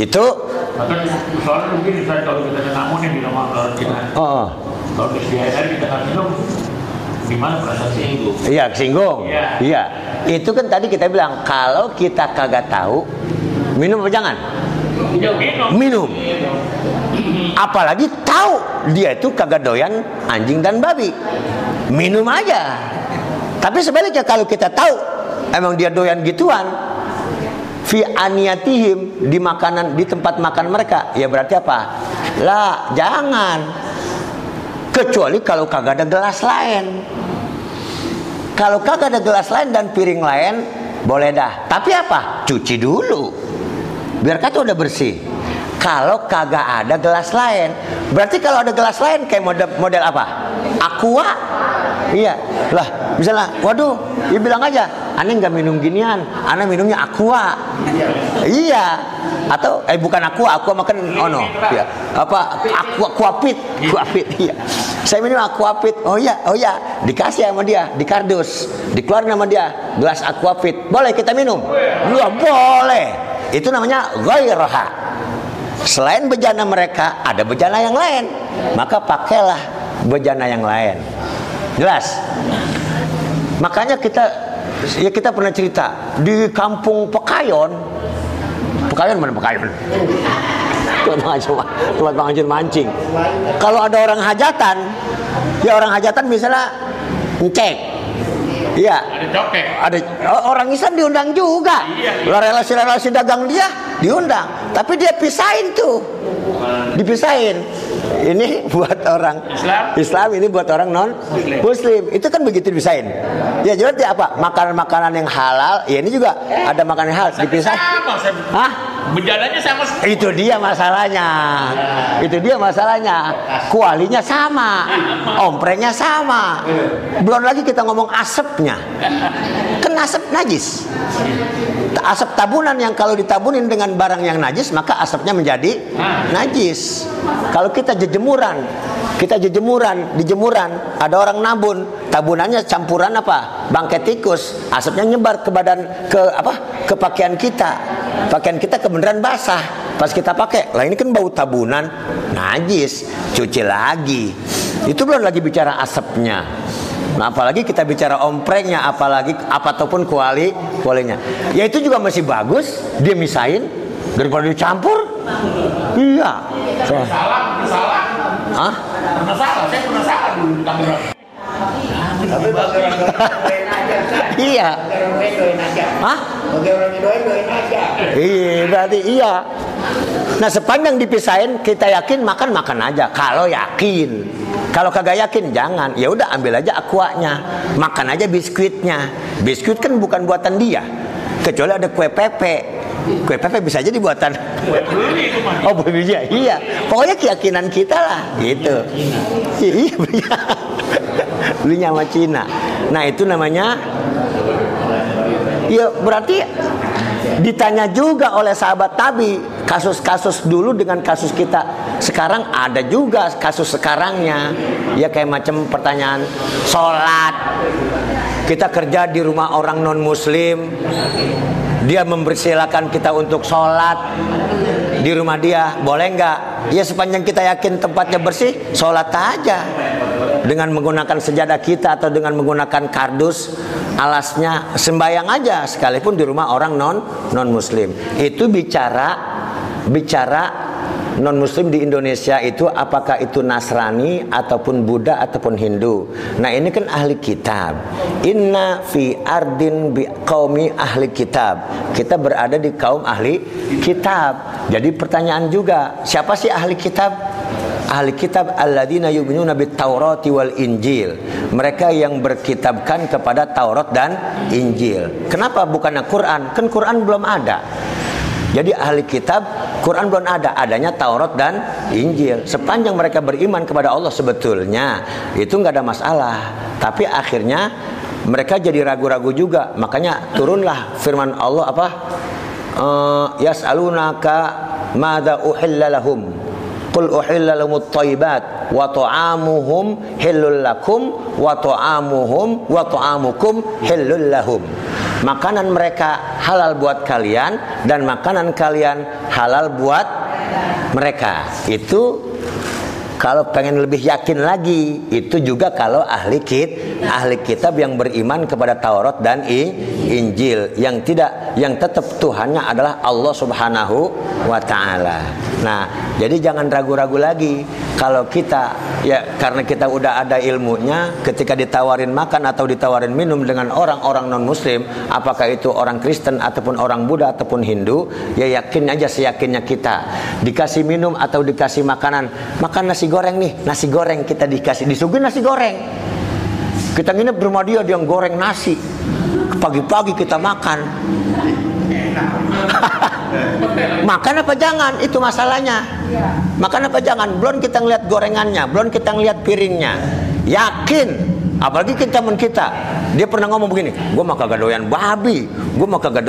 Itu
soalnya mungkin misalnya kalau kita tamu nih di rumah kalau kita
oh,
kalau kita minum gimana perasaan singgung?
iya singgung.
Iya.
Iya. Itu kan tadi kita bilang kalau kita kagak tahu minum apa jangan?
Minum.
Minum. Apalagi tahu dia itu kagak doyan anjing dan babi. Minum aja. Tapi sebaliknya kalau kita tahu emang dia doyan gituan, fi aniyatihim di makanan di tempat makan mereka ya berarti apa? Lah jangan. Kecuali kalau kagak ada gelas lain. Kalau kagak ada gelas lain dan piring lain boleh dah. Tapi apa? Cuci dulu. Biar kata udah bersih kalau kagak ada gelas lain. Berarti kalau ada gelas lain kayak model model apa? Aqua? Iya. Lah misalnya waduh dia bilang aja aneh nggak minum ginian? Aneh minumnya aqua. Iya. Atau eh bukan aqua aqua makan oh no. Ya apa aqua aquapit aquapit iya. Saya minum aquapit oh iya oh iya. Dikasih sama dia di kardus dikeluarin sama dia gelas aquapit boleh kita minum? Belum boleh. Itu namanya ghairaha selain bejana mereka ada bejana yang lain. Maka pakailah bejana yang lain. Jelas? Makanya kita ya kita pernah cerita di kampung Pekayon Pekayon mana Pekayon? Tempat tempat mancing mancing. Kalau ada orang hajatan ya orang hajatan misalnya ngecek Iya.
Ada cokek.
Ada oh, orang Islam diundang juga.
Iya,
Lah relasi-relasi dagang dia diundang, tapi dia pisahin tuh. Dipisahin. Ini *laughs* buat orang
Islam.
ini buat orang non Muslim. Itu kan begitu dipisahin. Ya jadi apa? Makanan-makanan yang halal, ya ini juga ada makanan yang halal.
Sama, saya,
Hah?
bejananya sama semua.
Itu dia masalahnya. Itu dia masalahnya. Kualinya sama. Omprengnya sama. Belum lagi kita ngomong asapnya. Kan asap najis. Asap tabunan yang kalau ditabunin dengan barang yang najis maka asapnya menjadi najis. Kalau kita jejemuran, kita jejemuran, di jemuran ada orang nabun, tabunannya campuran apa? Bangkai tikus, asapnya nyebar ke badan ke apa? ke pakaian kita. Pakaian kita kebenaran basah. Pas kita pakai, lah ini kan bau tabunan, najis, cuci lagi. Itu belum lagi bicara asapnya. Nah, apalagi kita bicara omprengnya, apalagi apa ataupun kuali kualinya. Ya itu juga masih bagus, dia misain daripada dicampur. Iya.
Salah, salah.
Hah?
Salah, saya pernah salah dulu.
Tapi. *laughs*
Iya. Hah?
Bagi orang doain doain aja.
Iya, berarti iya. Nah, sepanjang dipisahin kita yakin makan makan aja. Kalau yakin. Kalau kagak yakin jangan. Ya udah ambil aja aquanya. Makan aja biskuitnya. Biskuit kan bukan buatan dia. Kecuali ada kue pepe. Kue pepe bisa jadi buatan. Oh beli dia, iya. Pokoknya keyakinan kita lah, gitu. Iya, belinya, belinya sama Cina. Nah itu namanya, ya berarti ditanya juga oleh sahabat Nabi kasus-kasus dulu dengan kasus kita sekarang ada juga kasus sekarangnya. Ya kayak macam pertanyaan sholat. Kita kerja di rumah orang non muslim dia mempersilahkan kita untuk sholat di rumah dia. Boleh nggak? Ya sepanjang kita yakin tempatnya bersih sholat aja. Dengan menggunakan sejadah kita atau dengan menggunakan kardus alasnya sembayang aja. Sekalipun di rumah orang non non muslim itu bicara bicara non muslim di Indonesia itu apakah itu Nasrani ataupun Buddha ataupun Hindu. Nah, ini kan ahli kitab. Inna fi ardin bi qaumi ahli kitab. Kita berada di kaum ahli kitab. Jadi pertanyaan juga, siapa sih ahli kitab? Ahli kitab alladzina yu'minuna bit Taurati wal Injil. Mereka yang berkitabkan kepada Taurat dan Injil. Kenapa bukan Quran? Kan Quran belum ada. Jadi ahli kitab Quran belum ada, adanya Taurat dan Injil. Sepanjang mereka beriman kepada Allah sebetulnya itu nggak ada masalah. Tapi akhirnya mereka jadi ragu-ragu juga. Makanya turunlah firman Allah apa? Eh, Yas'alunaka madza uhilla lahum. Qul uhilla lahumut thayyibat wa ta'amuhum hillul lakum wa ta'amuhum wa ta'amukum hillul. Makanan mereka halal buat kalian dan makanan kalian halal buat mereka. Itu kalau pengen lebih yakin lagi, itu juga kalau ahli kit ahli kitab yang beriman kepada Taurat dan I- Injil yang tidak yang tetap Tuhannya adalah Allah Subhanahu wa taala. Nah, jadi jangan ragu-ragu lagi kalau kita ya karena kita udah ada ilmunya ketika ditawarin makan atau ditawarin minum dengan orang-orang non muslim, apakah itu orang Kristen ataupun orang Buddha ataupun Hindu, ya yakin aja seyakinnya kita. Dikasih minum atau dikasih makanan, makan nasi goreng nih, nasi goreng kita dikasih disuguhin nasi goreng. Kita nginep di rumah dia, dia goreng nasi. Pagi-pagi kita makan. *laughs* makan apa jangan? Itu masalahnya. Makan apa jangan? Belum kita ngeliat gorengannya, belum kita ngeliat piringnya. Yakin. Apalagi kita teman kita. Dia pernah ngomong begini, gue mah kagak babi, gue mah kagak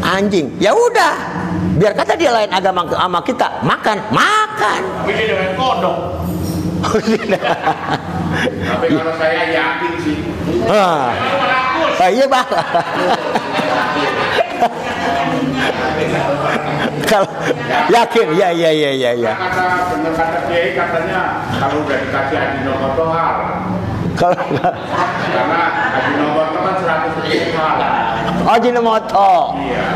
anjing. Ya udah, biar kata dia lain agama sama kita, makan, makan.
Tapi kalau saya yakin sih.
Ah. Ah, iya bang. Kalau yakin, ya ya ya ya ya.
Kata bener kata Kiai katanya kalau udah dikasih Ajinomoto hal.
Kalau
Karena Ajinomoto kan 100 ribu hal.
Ajinomoto,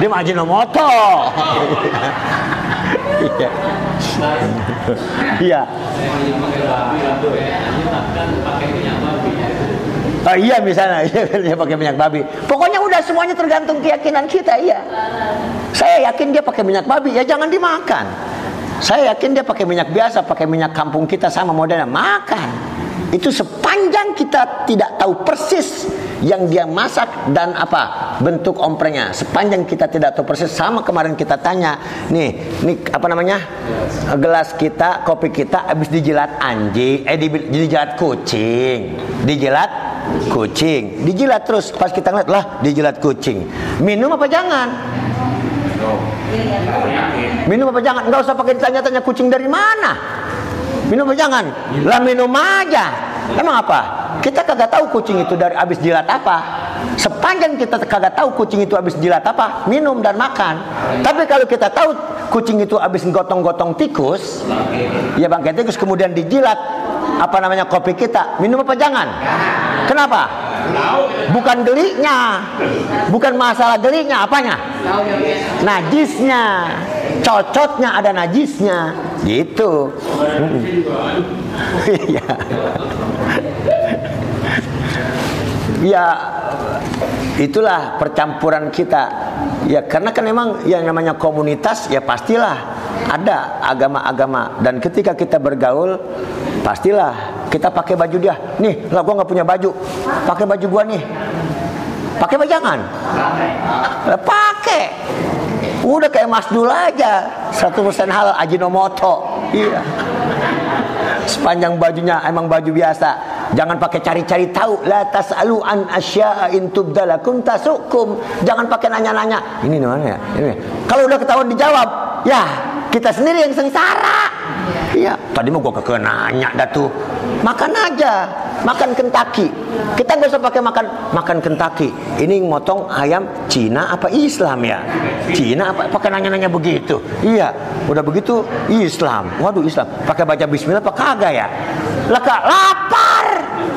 dia mah Ajinomoto. *laughs* Iya. Iya. Oh iya misalnya dia pakai minyak babi. Pokoknya udah semuanya tergantung keyakinan kita iya. Saya yakin dia pakai minyak babi ya jangan dimakan. Saya yakin dia pakai minyak biasa, pakai minyak kampung kita sama modelnya makan. Itu sepanjang kita tidak tahu persis yang dia masak dan apa bentuk omprengnya. Sepanjang kita tidak tahu persis sama kemarin kita tanya, nih, nih apa namanya? gelas kita, kopi kita habis dijilat anjing, eh di- dijilat kucing, dijilat kucing, dijilat terus pas kita ngeliat lah dijilat kucing. Minum apa jangan? Minum apa jangan? Enggak usah pakai tanya-tanya kucing dari mana. Minum apa jangan? Lah minum aja. Emang apa? Kita kagak tahu kucing itu dari habis jilat apa. Sepanjang kita kagak tahu kucing itu habis jilat apa, minum dan makan. Tapi kalau kita tahu kucing itu habis gotong-gotong tikus, ya bangkai tikus kemudian dijilat apa namanya kopi kita, minum apa jangan? Kenapa? Bukan deliknya, bukan masalah deliknya, apanya? Najisnya, cocotnya ada najisnya, gitu. Iya. Ya, itulah percampuran kita. Ya, karena kan memang yang namanya komunitas ya pastilah ada agama-agama dan ketika kita bergaul pastilah kita pakai baju dia. Nih, lah gua nggak punya baju. Pakai baju gua nih. Pakai apa jangan? Lah, pakai. Udah kayak Mas Dul aja. 100% halal Ajinomoto. Iya. Sepanjang bajunya emang baju biasa. Jangan pakai cari-cari tahu. La tas'alu an asya'a in tubdalakum tasukum. Jangan pakai nanya-nanya. Ini di mana ya? Ini. Kalau udah ketahuan dijawab, ya kita sendiri yang sengsara. Iya. Tadi mau gua keke nanya dah tuh. Makan aja. Makan Kentucky. Kita nggak usah pakai makan makan Kentucky. Ini motong ayam Cina apa Islam ya? Cina apa pakai nanya-nanya begitu? Iya. Udah begitu Islam. Waduh Islam. Pakai baca bismillah apa kagak ya? Lah Kak, lapar.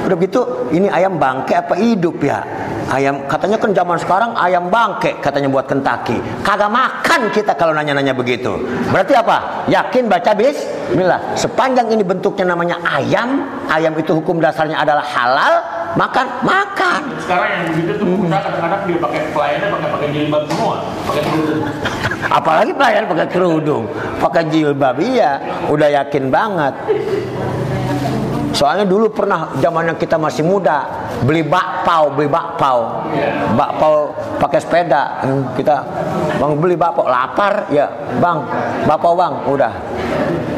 Udah begitu ini ayam bangke apa hidup ya? Ayam katanya kan zaman sekarang ayam bangke katanya buat Kentucky. Kagak makan kita kalau nanya-nanya begitu. Berarti apa? Yakin baca bismillah. Sepanjang ini bentuknya namanya ayam, ayam itu hukum dasarnya adalah halal, makan makan.
Sekarang yang begitu tuh kita kadang-kadang dia pakai pelayannya pakai pakai jilbab semua, pakai kerudung.
Apalagi pelayan pakai kerudung, pakai jilbab iya, udah yakin banget. Soalnya dulu pernah zamannya kita masih muda beli bakpao, beli bakpao, bakpao pakai sepeda. Hmm, Kita bang beli bakpao, lapar ya bang, bakpao bang, udah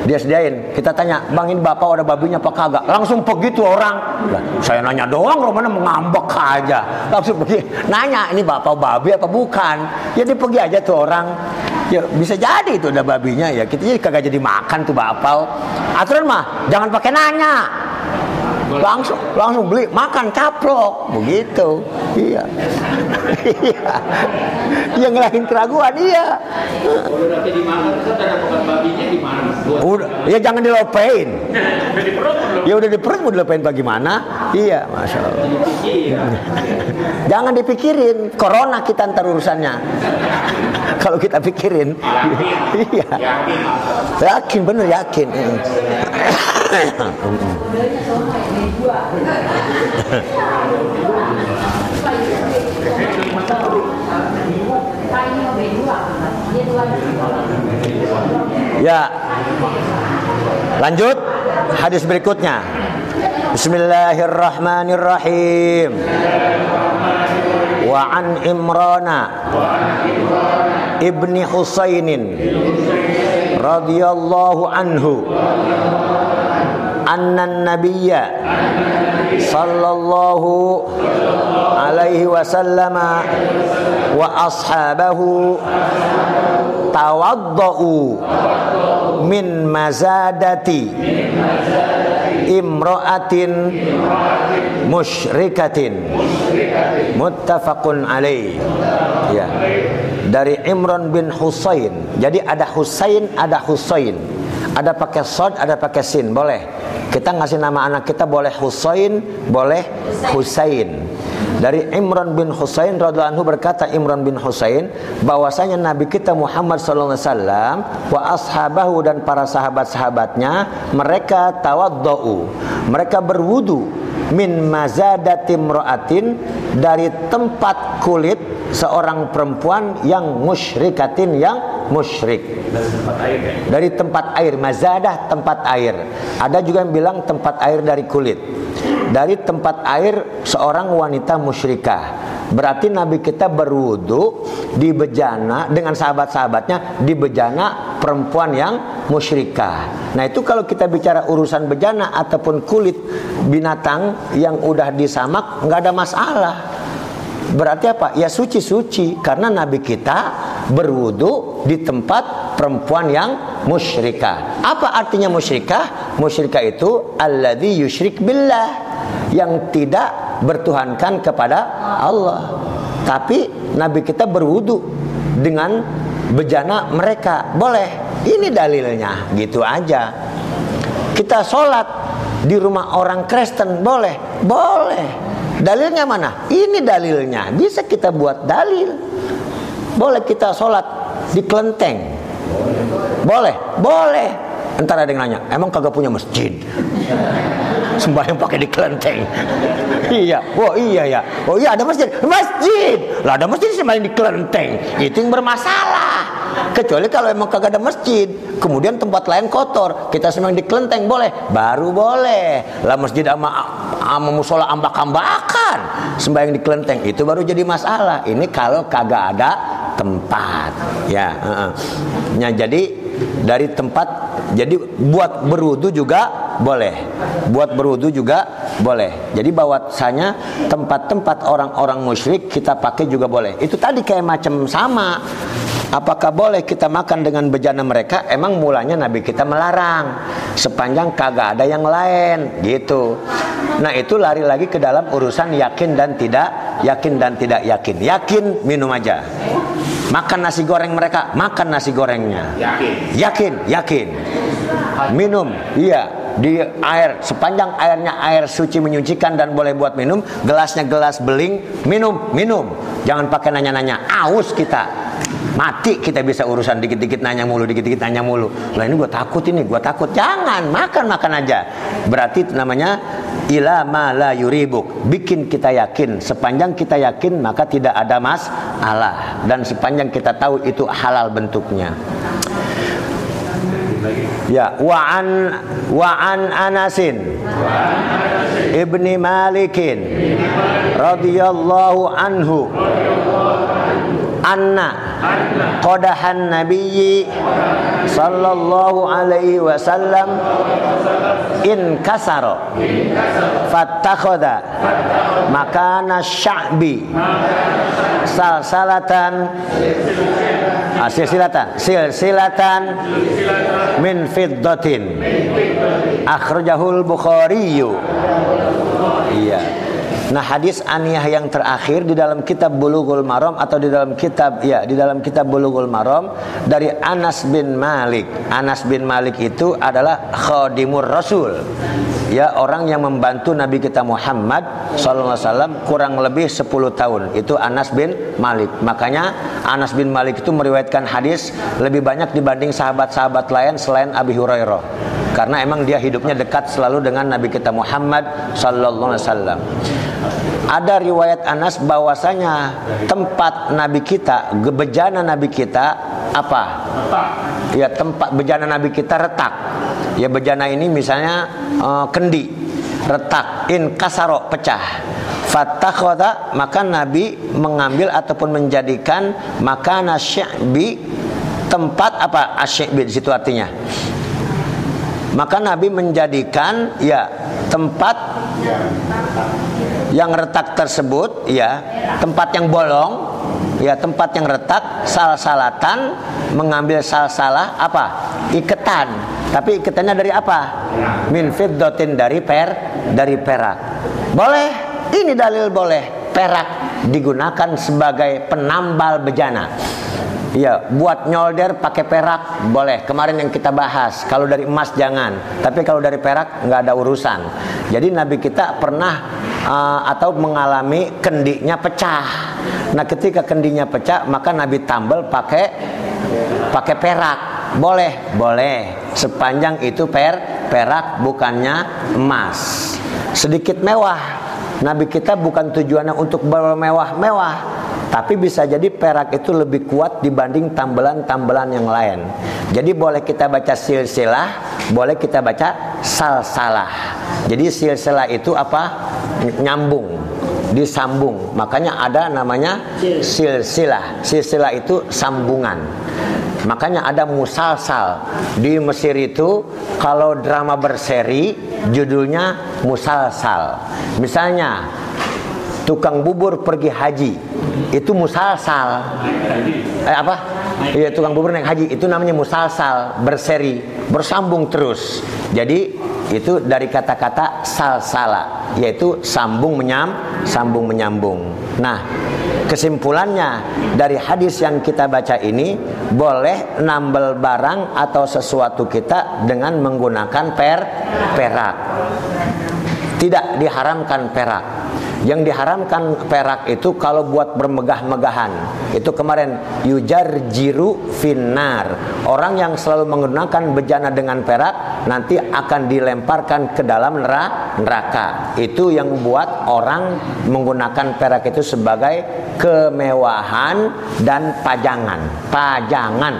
dia sediain. Kita tanya, bang ini bakpao ada babinya apa kagak? Langsung pergi tuh orang. Lah, saya nanya doang, romana mengambek aja. Langsung pergi, nanya ini bakpao babi apa bukan? Ya pergi aja tuh orang. Ya bisa jadi itu ada babinya ya. Kita jadi kagak jadi makan tuh bakpao. Aturan mah jangan pakai nanya langsung langsung beli makan caplok begitu iya iya yang ngelahin keraguan iya? Udah, ya jangan dilopein. *laughs* Ya udah di perut mau dilopein bagaimana? Iya, masya Allah. *laughs* Jangan dipikirin, corona kita ntar urusannya. *laughs* Kalau kita pikirin, iya. Yakin bener yakin. *laughs* Ya. Lanjut hadis berikutnya. Bismillahirrahmanirrahim. Wa an Imrana ibni Husainin radhiyallahu anhu anna nabiyya sallallahu alaihi wasallam wa ashabahu tawaddau min mazadati imra'atin musyrikatin muttafaqun alaih. Ya. Dari Imran bin Husain. Jadi ada Husain ada Husain. Ada pakai sod ada pakai sin. Boleh kita ngasih nama anak kita boleh Husain boleh Husain. Dari Imran bin Husain radhiyallahu anhu berkata Imran bin Husain bahwasanya Nabi kita Muhammad wasallam wa ashabahu dan para sahabat-sahabatnya mereka tawaddau. Mereka berwudu min mazadati imra'atin dari tempat kulit seorang perempuan yang musyrikatin yang musyrik. Dari tempat air mazadah tempat air. Ada juga yang bilang tempat air dari kulit. Dari tempat air seorang wanita musyrikah berarti Nabi kita berwudu di bejana dengan sahabat-sahabatnya di bejana perempuan yang musyrikah nah itu kalau kita bicara urusan bejana ataupun kulit binatang yang udah disamak nggak ada masalah Berarti apa? Ya suci-suci karena Nabi kita berwudu di tempat perempuan yang musyrikah. Apa artinya musyrikah? Musyrikah itu alladzi yusyrik billah yang tidak bertuhankan kepada Allah. Tapi Nabi kita berwudu dengan bejana mereka. Boleh. Ini dalilnya, gitu aja. Kita sholat di rumah orang Kristen boleh, boleh. Dalilnya mana? Ini dalilnya. Bisa kita buat dalil. Boleh kita sholat di kelenteng. Boleh, boleh. Entar ada yang nanya, emang kagak punya masjid? *laughs* Sembahyang pakai di kelenteng. iya, oh iya ya. Oh iya ada masjid. Masjid. Lah ada masjid sembahyang di kelenteng. Itu yang bermasalah. Kecuali kalau emang kagak ada masjid, kemudian tempat lain kotor, kita sembahyang di kelenteng boleh, baru boleh. Lah masjid sama sama musola ambak-ambakan, sembahyang di kelenteng itu baru jadi masalah. Ini kalau kagak ada tempat, ya. Uh-uh. Nah, jadi dari tempat, jadi buat berwudu juga boleh, buat berwudu juga boleh. Jadi bahwasanya tempat-tempat orang-orang musyrik kita pakai juga boleh. Itu tadi kayak macam sama. Apakah boleh kita makan dengan bejana mereka? Emang mulanya Nabi kita melarang sepanjang kagak ada yang lain gitu. Nah itu lari lagi ke dalam urusan yakin dan tidak yakin dan tidak yakin. Yakin minum aja. Makan nasi goreng mereka, makan nasi gorengnya.
Yakin.
Yakin, yakin. Minum, iya di air sepanjang airnya air suci menyucikan dan boleh buat minum gelasnya gelas beling minum minum. Jangan pakai nanya-nanya aus kita. Mati kita bisa urusan dikit-dikit nanya mulu dikit-dikit nanya mulu. Lah ini gue takut ini gue takut. Jangan makan makan aja. Berarti namanya ila ma la yuribuk. Bikin kita yakin. Sepanjang kita yakin maka tidak ada masalah. Dan sepanjang kita tahu itu halal bentuknya Ya, wa an wa an Anasin. Ibni Malikin. Radhiyallahu anhu anna. Qadahan nabiyyi sallallahu alaihi wasallam in kasara fattakhadha makana sya'bi. Salsalatan Ah, silsilatan silsilatan min fiddatin. Akhrajahul bukhari iya Nah, hadis Aniyah yang terakhir di dalam kitab Bulughul Maram atau di dalam kitab ya, di dalam kitab Bulughul Maram dari Anas bin Malik. Anas bin Malik itu adalah khadimur Rasul. Ya, orang yang membantu Nabi kita Muhammad sallallahu alaihi wasallam kurang lebih 10 tahun. Itu Anas bin Malik. Makanya Anas bin Malik itu meriwayatkan hadis lebih banyak dibanding sahabat-sahabat lain selain Abi Hurairah. Karena emang dia hidupnya dekat selalu dengan Nabi kita Muhammad sallallahu alaihi wasallam. Ada riwayat Anas bahwasanya tempat Nabi kita, bejana Nabi kita apa? Ya tempat bejana Nabi kita retak. Ya bejana ini misalnya eh, kendi, retak, in kasaro pecah. Fatakhoda maka Nabi mengambil ataupun menjadikan makana syi'bi tempat apa asyikbi di situ artinya maka Nabi menjadikan ya tempat yang retak tersebut ya tempat yang bolong ya tempat yang retak sal-salatan mengambil sal-salah apa? Iketan. Tapi iketannya dari apa? Min fiddatin dari per dari perak. Boleh. Ini dalil boleh. Perak digunakan sebagai penambal bejana Iya, buat nyolder pakai perak boleh. Kemarin yang kita bahas, kalau dari emas jangan. Tapi kalau dari perak nggak ada urusan. Jadi Nabi kita pernah uh, atau mengalami kendinya pecah. Nah, ketika kendinya pecah, maka Nabi tambal pakai pakai perak. Boleh, boleh. Sepanjang itu per perak bukannya emas. Sedikit mewah. Nabi kita bukan tujuannya untuk bermewah-mewah, tapi bisa jadi perak itu lebih kuat dibanding tambelan-tambelan yang lain. Jadi boleh kita baca silsilah, boleh kita baca salsalah. Jadi silsilah itu apa? Nyambung, disambung. Makanya ada namanya silsilah. Silsilah itu sambungan. Makanya ada musalsal. Di Mesir itu kalau drama berseri judulnya musalsal. Misalnya tukang bubur pergi haji itu musalsal eh apa iya tukang bubur naik haji itu namanya musalsal berseri bersambung terus jadi itu dari kata-kata salsala yaitu sambung menyam sambung menyambung nah kesimpulannya dari hadis yang kita baca ini boleh nambel barang atau sesuatu kita dengan menggunakan per perak. Tidak diharamkan perak yang diharamkan perak itu kalau buat bermegah-megahan. Itu kemarin yujar jiru finar. Orang yang selalu menggunakan bejana dengan perak nanti akan dilemparkan ke dalam neraka. Itu yang membuat orang menggunakan perak itu sebagai kemewahan dan pajangan. Pajangan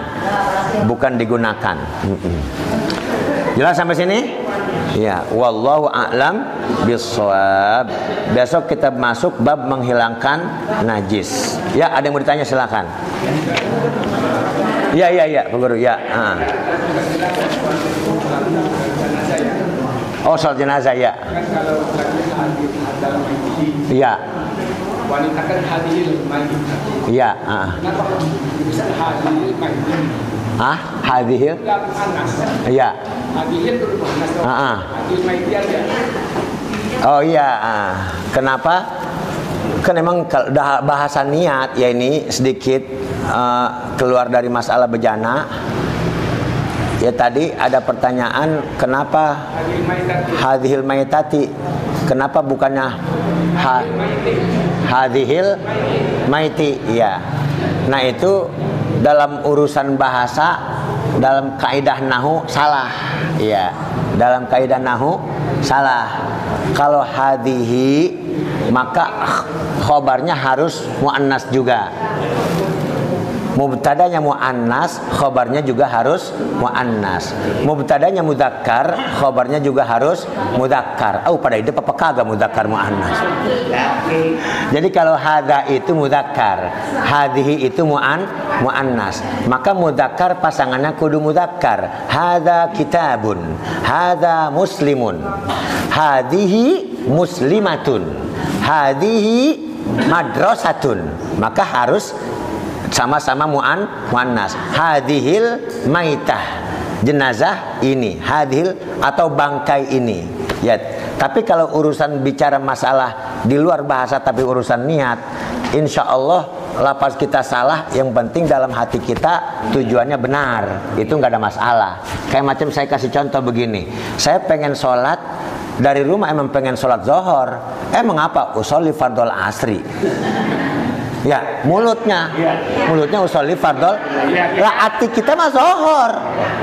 bukan digunakan. Jelas sampai sini? Ya, wallahu a'lam bissawab. Besok kita masuk bab menghilangkan najis. Ya, ada yang mau ditanya silakan. Ya, ya, ya, Pak Guru. Ya. Ah. Oh, soal jenazah ya. Iya.
wanita kan hadir mayit.
Iya, ah.
Kenapa bisa hadir mayit?
Ah.
Enggak panas.
Iya.
Hadir dulu panas.
Ah. Oh iya, ah. kenapa? Kan emang bahasa niat ya ini sedikit uh, keluar dari masalah bejana. Ya tadi ada pertanyaan kenapa hadhil maitati? Kenapa bukannya ha, hadhil maiti? Ya. Nah itu dalam urusan bahasa dalam kaidah nahu salah. Ya. Dalam kaidah nahu salah. Kalau hadhihi maka khobarnya harus muannas juga. Mubtadanya muannas, khobarnya juga harus muannas. Mubtadanya mudakkar, khobarnya juga harus mudakkar. Oh, pada ide apa kagak mudakkar muannas? Jadi kalau hada itu mudakkar, hadhihi itu muan muannas. Maka mudakkar pasangannya kudu mudakkar. Hada kitabun, hada muslimun. Hadhihi muslimatun. Hadhihi madrasatun. Maka harus sama-sama muan muannas. Hadhil maitah. Jenazah ini hadhil atau bangkai ini. Ya Tapi kalau urusan bicara masalah di luar bahasa tapi urusan niat, insya Allah lapas kita salah, yang penting dalam hati kita tujuannya benar, itu nggak ada masalah. Kayak macam saya kasih contoh begini, saya pengen sholat dari rumah emang pengen sholat zohor, emang apa? Usolli fardol asri. Ya, mulutnya, mulutnya usolli fardol. Lah hati kita mah zohor.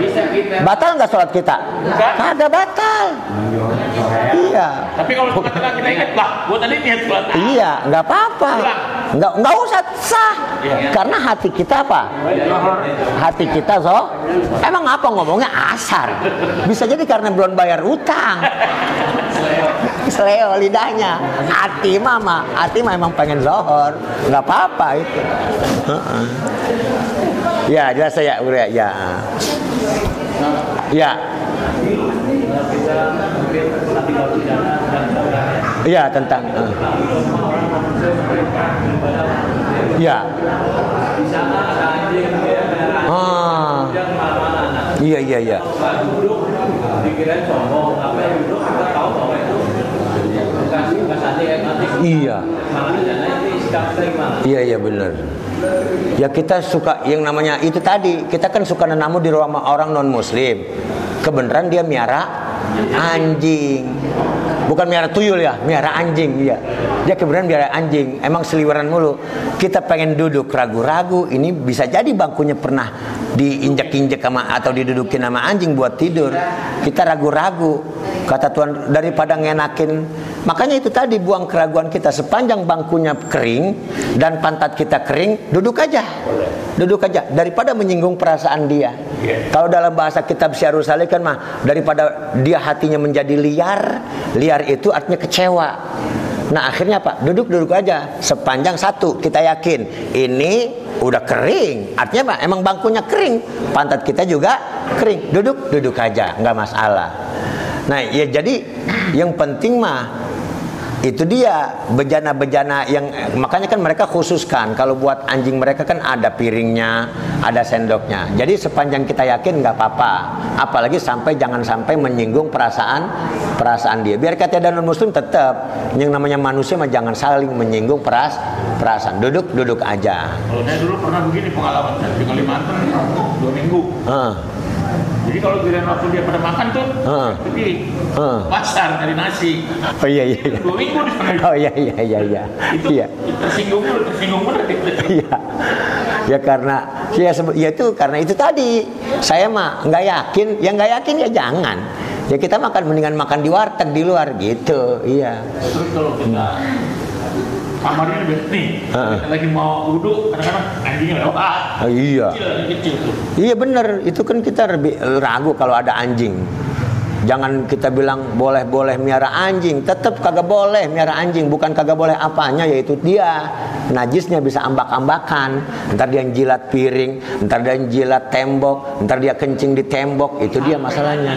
Bisa kita.
Batal nggak sholat kita? Kagak batal. Iya.
Tapi kalau kita ingat, lah, gua tadi niat sholat.
Iya, nggak apa-apa. Nggak nggak usah sah. Karena hati kita apa? Hati kita zo. Emang apa ngomongnya asar? Bisa jadi karena belum bayar utang. Seleo lidahnya. Hati mama, hati mah emang pengen zohor. Nggak apa-apa itu. Ya, jelas saya udah ya. Ya. Iya tentang. eh. Iya. Ah. Iya iya iya. Iya. Iya iya benar. Ya kita suka yang namanya itu tadi kita kan suka nenamu di rumah orang non muslim. Kebenaran dia miara anjing. Bukan miara tuyul ya, miara anjing iya. Dia kebenaran miara anjing. Emang seliweran mulu. Kita pengen duduk ragu-ragu. Ini bisa jadi bangkunya pernah diinjak-injak sama atau didudukin sama anjing buat tidur. Kita ragu-ragu. Kata Tuhan daripada ngenakin Makanya itu tadi buang keraguan kita sepanjang bangkunya kering dan pantat kita kering, duduk aja. Duduk aja daripada menyinggung perasaan dia. Kalau dalam bahasa kitab Syiarul Salih kan mah daripada dia hatinya menjadi liar, liar itu artinya kecewa. Nah akhirnya apa? Duduk-duduk aja sepanjang satu kita yakin ini udah kering. Artinya apa? Emang bangkunya kering, pantat kita juga kering. Duduk, duduk aja, nggak masalah. Nah ya jadi yang penting mah itu dia bejana-bejana yang makanya kan mereka khususkan kalau buat anjing mereka kan ada piringnya ada sendoknya. Jadi sepanjang kita yakin nggak apa-apa apalagi sampai jangan sampai menyinggung perasaan perasaan dia. Biar kata dan muslim tetap yang namanya manusia mah jangan saling menyinggung peras perasaan. Duduk duduk aja.
Kalau saya dulu pernah begini pengalaman saya di Kalimantan dua minggu. Jadi kalau giliran waktu dia pada makan tuh,
Heeh.
pergi
Heeh.
pasar dari nasi.
oh iya iya iya.
Dua minggu di sana.
oh iya iya iya iya
Itu
iya
tersinggung dulu, tersinggung gitu.
Iya. Ya karena ya, ya itu karena itu tadi saya mah nggak yakin, ya nggak yakin ya jangan. Ya kita makan mendingan makan di warteg di luar gitu. Iya.
Terus kalau kita kamarnya udah nih, kita lagi mau wudhu, kadang-kadang anjingnya lewat.
Oh, iya.
Kecil, kecil tuh.
Iya bener, itu kan kita lebih ragu kalau ada anjing. Jangan kita bilang boleh-boleh miara anjing, tetap kagak boleh miara anjing, bukan kagak boleh apanya yaitu dia najisnya bisa ambak-ambakan. Ntar dia jilat piring, ntar dia jilat tembok, ntar dia kencing di tembok, itu dia masalahnya.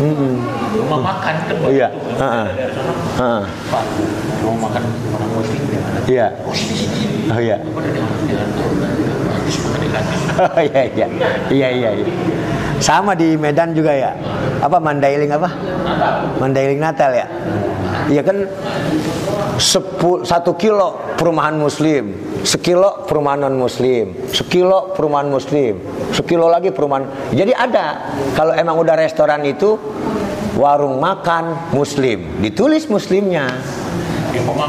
Mm-mm.
rumah makan kan.
Iya. Heeh.
Mau makan orang muslim?
Iya.
Oh
iya. Oh iya iya. Iya iya iya. Sama di Medan juga ya. Apa Mandailing apa? Mandailing Natal ya. Iya kan sepul, satu kilo perumahan muslim sekilo perumahan non muslim sekilo perumahan muslim sekilo lagi perumahan jadi ada kalau emang udah restoran itu warung makan muslim ditulis muslimnya
Ya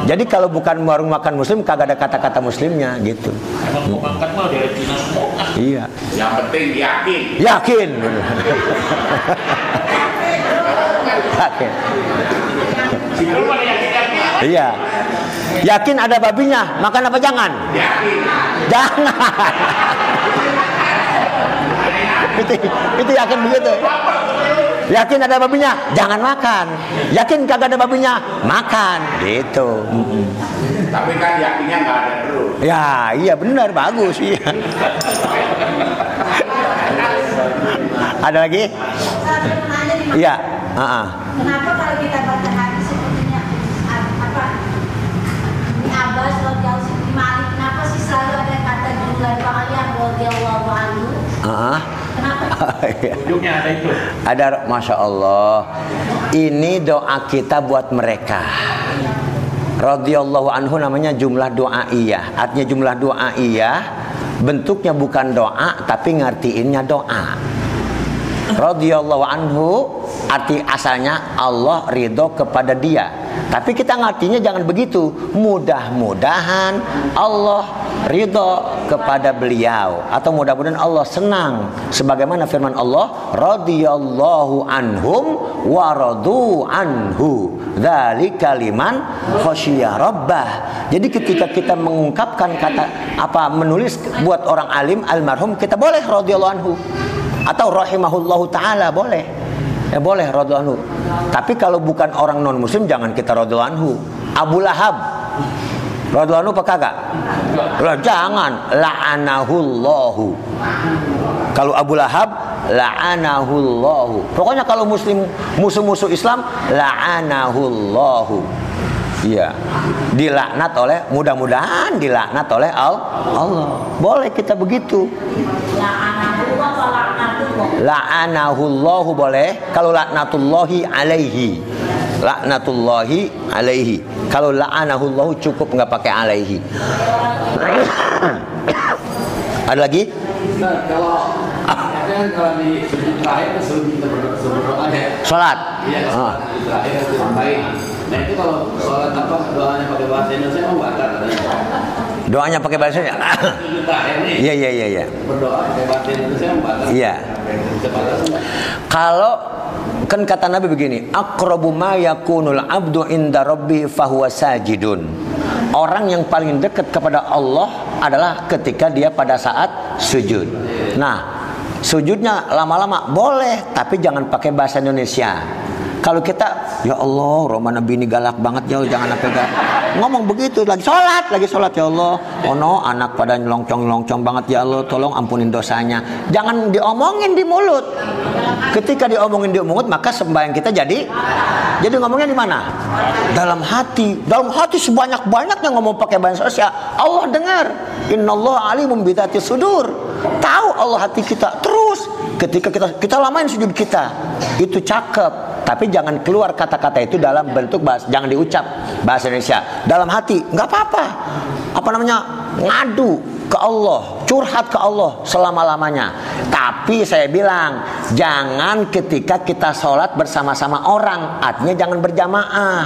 jadi kalau bukan warung makan muslim kagak ada kata-kata muslimnya gitu
emang mau makan mah dari Cina semua.
iya
Yang penting yakin.
Yakin. Yakin. Iya. Yakin ada babinya, makan apa jangan?
Yakin.
Jangan. *laughs* itu, itu yakin begitu. Yakin ada babinya, jangan makan. Yakin kagak ada babinya, makan. Gitu.
Tapi kan yakinnya nggak ada terus.
Ya, iya benar, bagus iya. ada lagi? Iya. ah, ah.
Kenapa kalau kita baca hadis sepertinya apa Ibnu Abbas radhiyallahu anhu Malik kenapa sih selalu ada kata jumlah Ba'aliyah radhiyallahu anhu?
Iya. *laughs*
Ujungnya ada itu.
Ada masya Allah. Ini doa kita buat mereka. Radhiyallahu anhu namanya jumlah doa iya. Artinya jumlah doa iya bentuknya bukan doa tapi ngertiinnya doa. Radhiyallahu anhu arti asalnya Allah ridho kepada dia. Tapi kita ngertinya jangan begitu. Mudah-mudahan Allah ridho kepada beliau. Atau mudah-mudahan Allah senang sebagaimana firman Allah radhiyallahu anhum wa radu anhu. Dzalika liman khasyia rabbah. Jadi ketika kita mengungkapkan kata apa menulis buat orang alim almarhum kita boleh radhiyallahu anhu. Atau rahimahullahu taala boleh. Ya boleh radhiyallahu tapi kalau bukan orang non muslim jangan kita radhiyallahu anhu. Abu Lahab. Radhiyallahu anhu apa kagak? Lah jangan. La'anahullahu. Kalau Abu Lahab la'anahullahu. Pokoknya kalau muslim musuh-musuh Islam la'anahullahu. Iya, dilaknat oleh mudah-mudahan dilaknat oleh Al- Allah. Boleh kita begitu. La'anahullahu boleh. Kalau laknatullahi alaihi. Laknatullahi alaihi. Kalau la'anahullahu cukup nggak pakai alaihi. *coughs* Ada lagi?
Kalau kalau di terakhir sebelum kita berdoa, ya.
Salat.
Iya,
Ah.
sholat terakhir itu baik. Nah itu kalau sholat apa doanya pakai bahasa Indonesia mau batal katanya.
Doanya pakai
terakhir *coughs* nih
Iya iya iya iya.
berdoa pakai bahasa Indonesia.
Iya. Kalau kan kata Nabi begini, aqrabu ma yakunul abdu inda rabbi fahuwa sajidun. Orang yang paling dekat kepada Allah adalah ketika dia pada saat sujud. Nah, sujudnya lama-lama boleh, tapi jangan pakai bahasa Indonesia. Kalau kita, ya Allah, Roma Nabi ini galak banget ya, jangan apa galak. Ngomong begitu lagi sholat, lagi sholat ya Allah. Oh no, anak pada nyelongcong-nyelongcong banget ya Allah, tolong ampunin dosanya. Jangan diomongin di mulut. Ketika diomongin di mulut, maka sembahyang kita jadi jadi ngomongnya di mana? Dalam hati. Dalam hati sebanyak-banyaknya ngomong pakai bahasa Indonesia. Allah dengar. Innallaha alimum bidati sudur. Tahu Allah hati kita. Terus ketika kita kita lamain sujud kita, itu cakep. Tapi jangan keluar kata-kata itu dalam bentuk bahasa, jangan diucap bahasa Indonesia. Dalam hati, nggak apa-apa. Apa namanya? Ngadu ke Allah, curhat ke Allah selama-lamanya. Tapi saya bilang, jangan ketika kita sholat bersama-sama orang, artinya jangan berjamaah.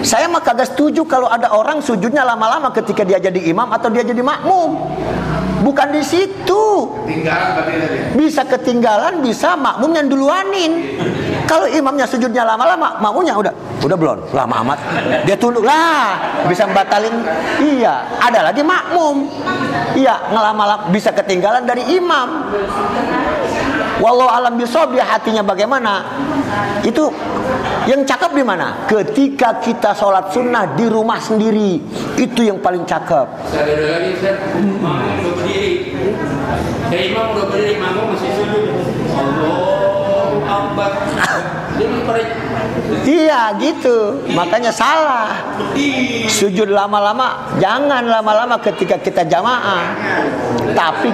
Saya mah kagak setuju kalau ada orang sujudnya lama-lama ketika dia jadi imam atau dia jadi makmum. Bukan di situ. Bisa ketinggalan, bisa makmum yang duluanin. Kalau imamnya sujudnya lama-lama, makmumnya udah udah belum lama amat. Dia tunduk lah, bisa batalin. Iya, ada lagi makmum. Iya, ngelama-lama bisa ketinggalan dari imam. Walau alam bisawab dia hatinya bagaimana? Itu yang cakep di mana? Ketika kita sholat sunnah di rumah sendiri, itu yang paling cakep.
Saya lagi berdiri. Saya imam masih sujud. Akbar.
Iya gitu, makanya salah. Sujud lama-lama, jangan lama-lama ketika kita jamaah. Tapi,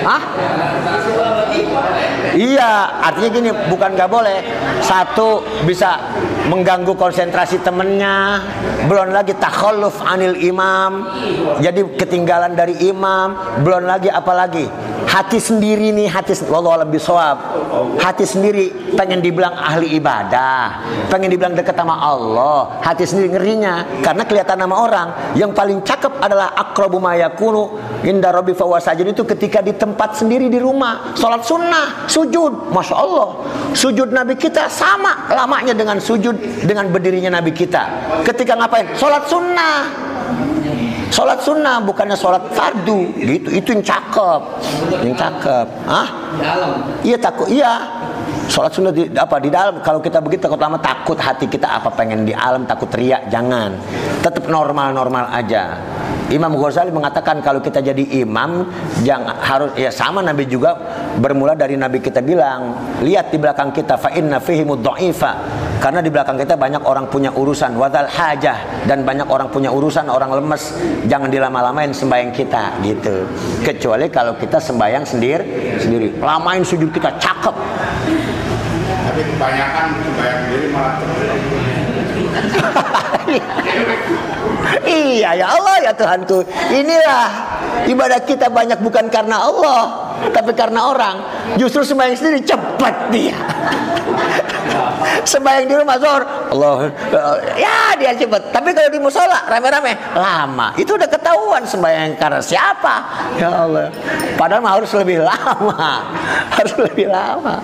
Hah? Iya, artinya gini, bukan nggak boleh. Satu bisa mengganggu konsentrasi temennya, belum lagi takhalluf anil imam, jadi ketinggalan dari imam, belum lagi apalagi? Hati sendiri nih hati wallahu alam bisawab hati sendiri pengen dibilang ahli ibadah. Pengen dibilang dekat sama Allah. Hati sendiri ngerinya karena kelihatan nama orang. Yang paling cakep adalah akrabu ma yakunu inda rabbi fa sajid. Itu ketika di tempat sendiri di rumah salat sunnah sujud. Masya Allah. Sujud nabi kita sama lamanya dengan sujud dengan berdirinya nabi kita. Ketika ngapain? Salat sunnah. Sholat sunnah bukannya sholat fardu. Gitu. Itu yang cakep. Yang cakep. Ah iya takut. Iya sholat sunnah di apa di dalam. Kalau kita begitu takut lama takut hati kita apa pengen di alam takut teriak jangan. Tetap normal normal aja. Imam Ghazali mengatakan kalau kita jadi imam jangan harus ya sama Nabi juga bermula dari Nabi kita bilang lihat di belakang kita fa inna fihi mudha'ifa karena di belakang kita banyak orang punya urusan wadal hajah dan banyak orang punya urusan orang lemes. Jangan dilama-lamain sembahyang kita gitu. Kecuali kalau kita sembahyang sendiri sendiri. Lamain sujud kita cakep
Tapi
kebanyakan sembahyang diri malah *laughs*
Iya ya Allah ya Tuhanku. Inilah ibadah kita banyak bukan karena Allah, tapi karena orang. Justru sembahyang sendiri cepat dia. sembahyang di rumah zuhur, Allah ya dia cepat. Tapi kalau di musola rame-rame lama. Itu udah ketahuan sembahyang karena siapa? Ya Allah. Padahal mah harus lebih lama. *laughs* Harus lebih lama.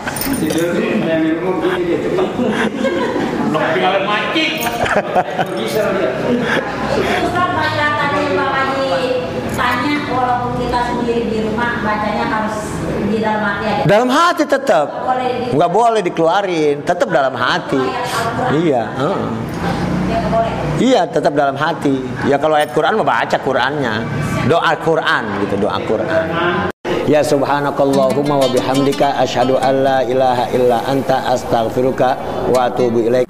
Tanya walaupun kita sendiri di rumah bacanya harus dalam hati aja.
Dalam hati tetap. Nggak boleh dikeluarin, tetap dalam hati. Iya. heeh.
Ya.
Iya, tetap dalam hati. Ya kalau ayat Quran mau baca Qurannya. Doa Quran gitu, doa Quran. Ya subhanakallahumma wa bihamdika asyhadu an la ilaha illa anta astaghfiruka wa atubu ilaik.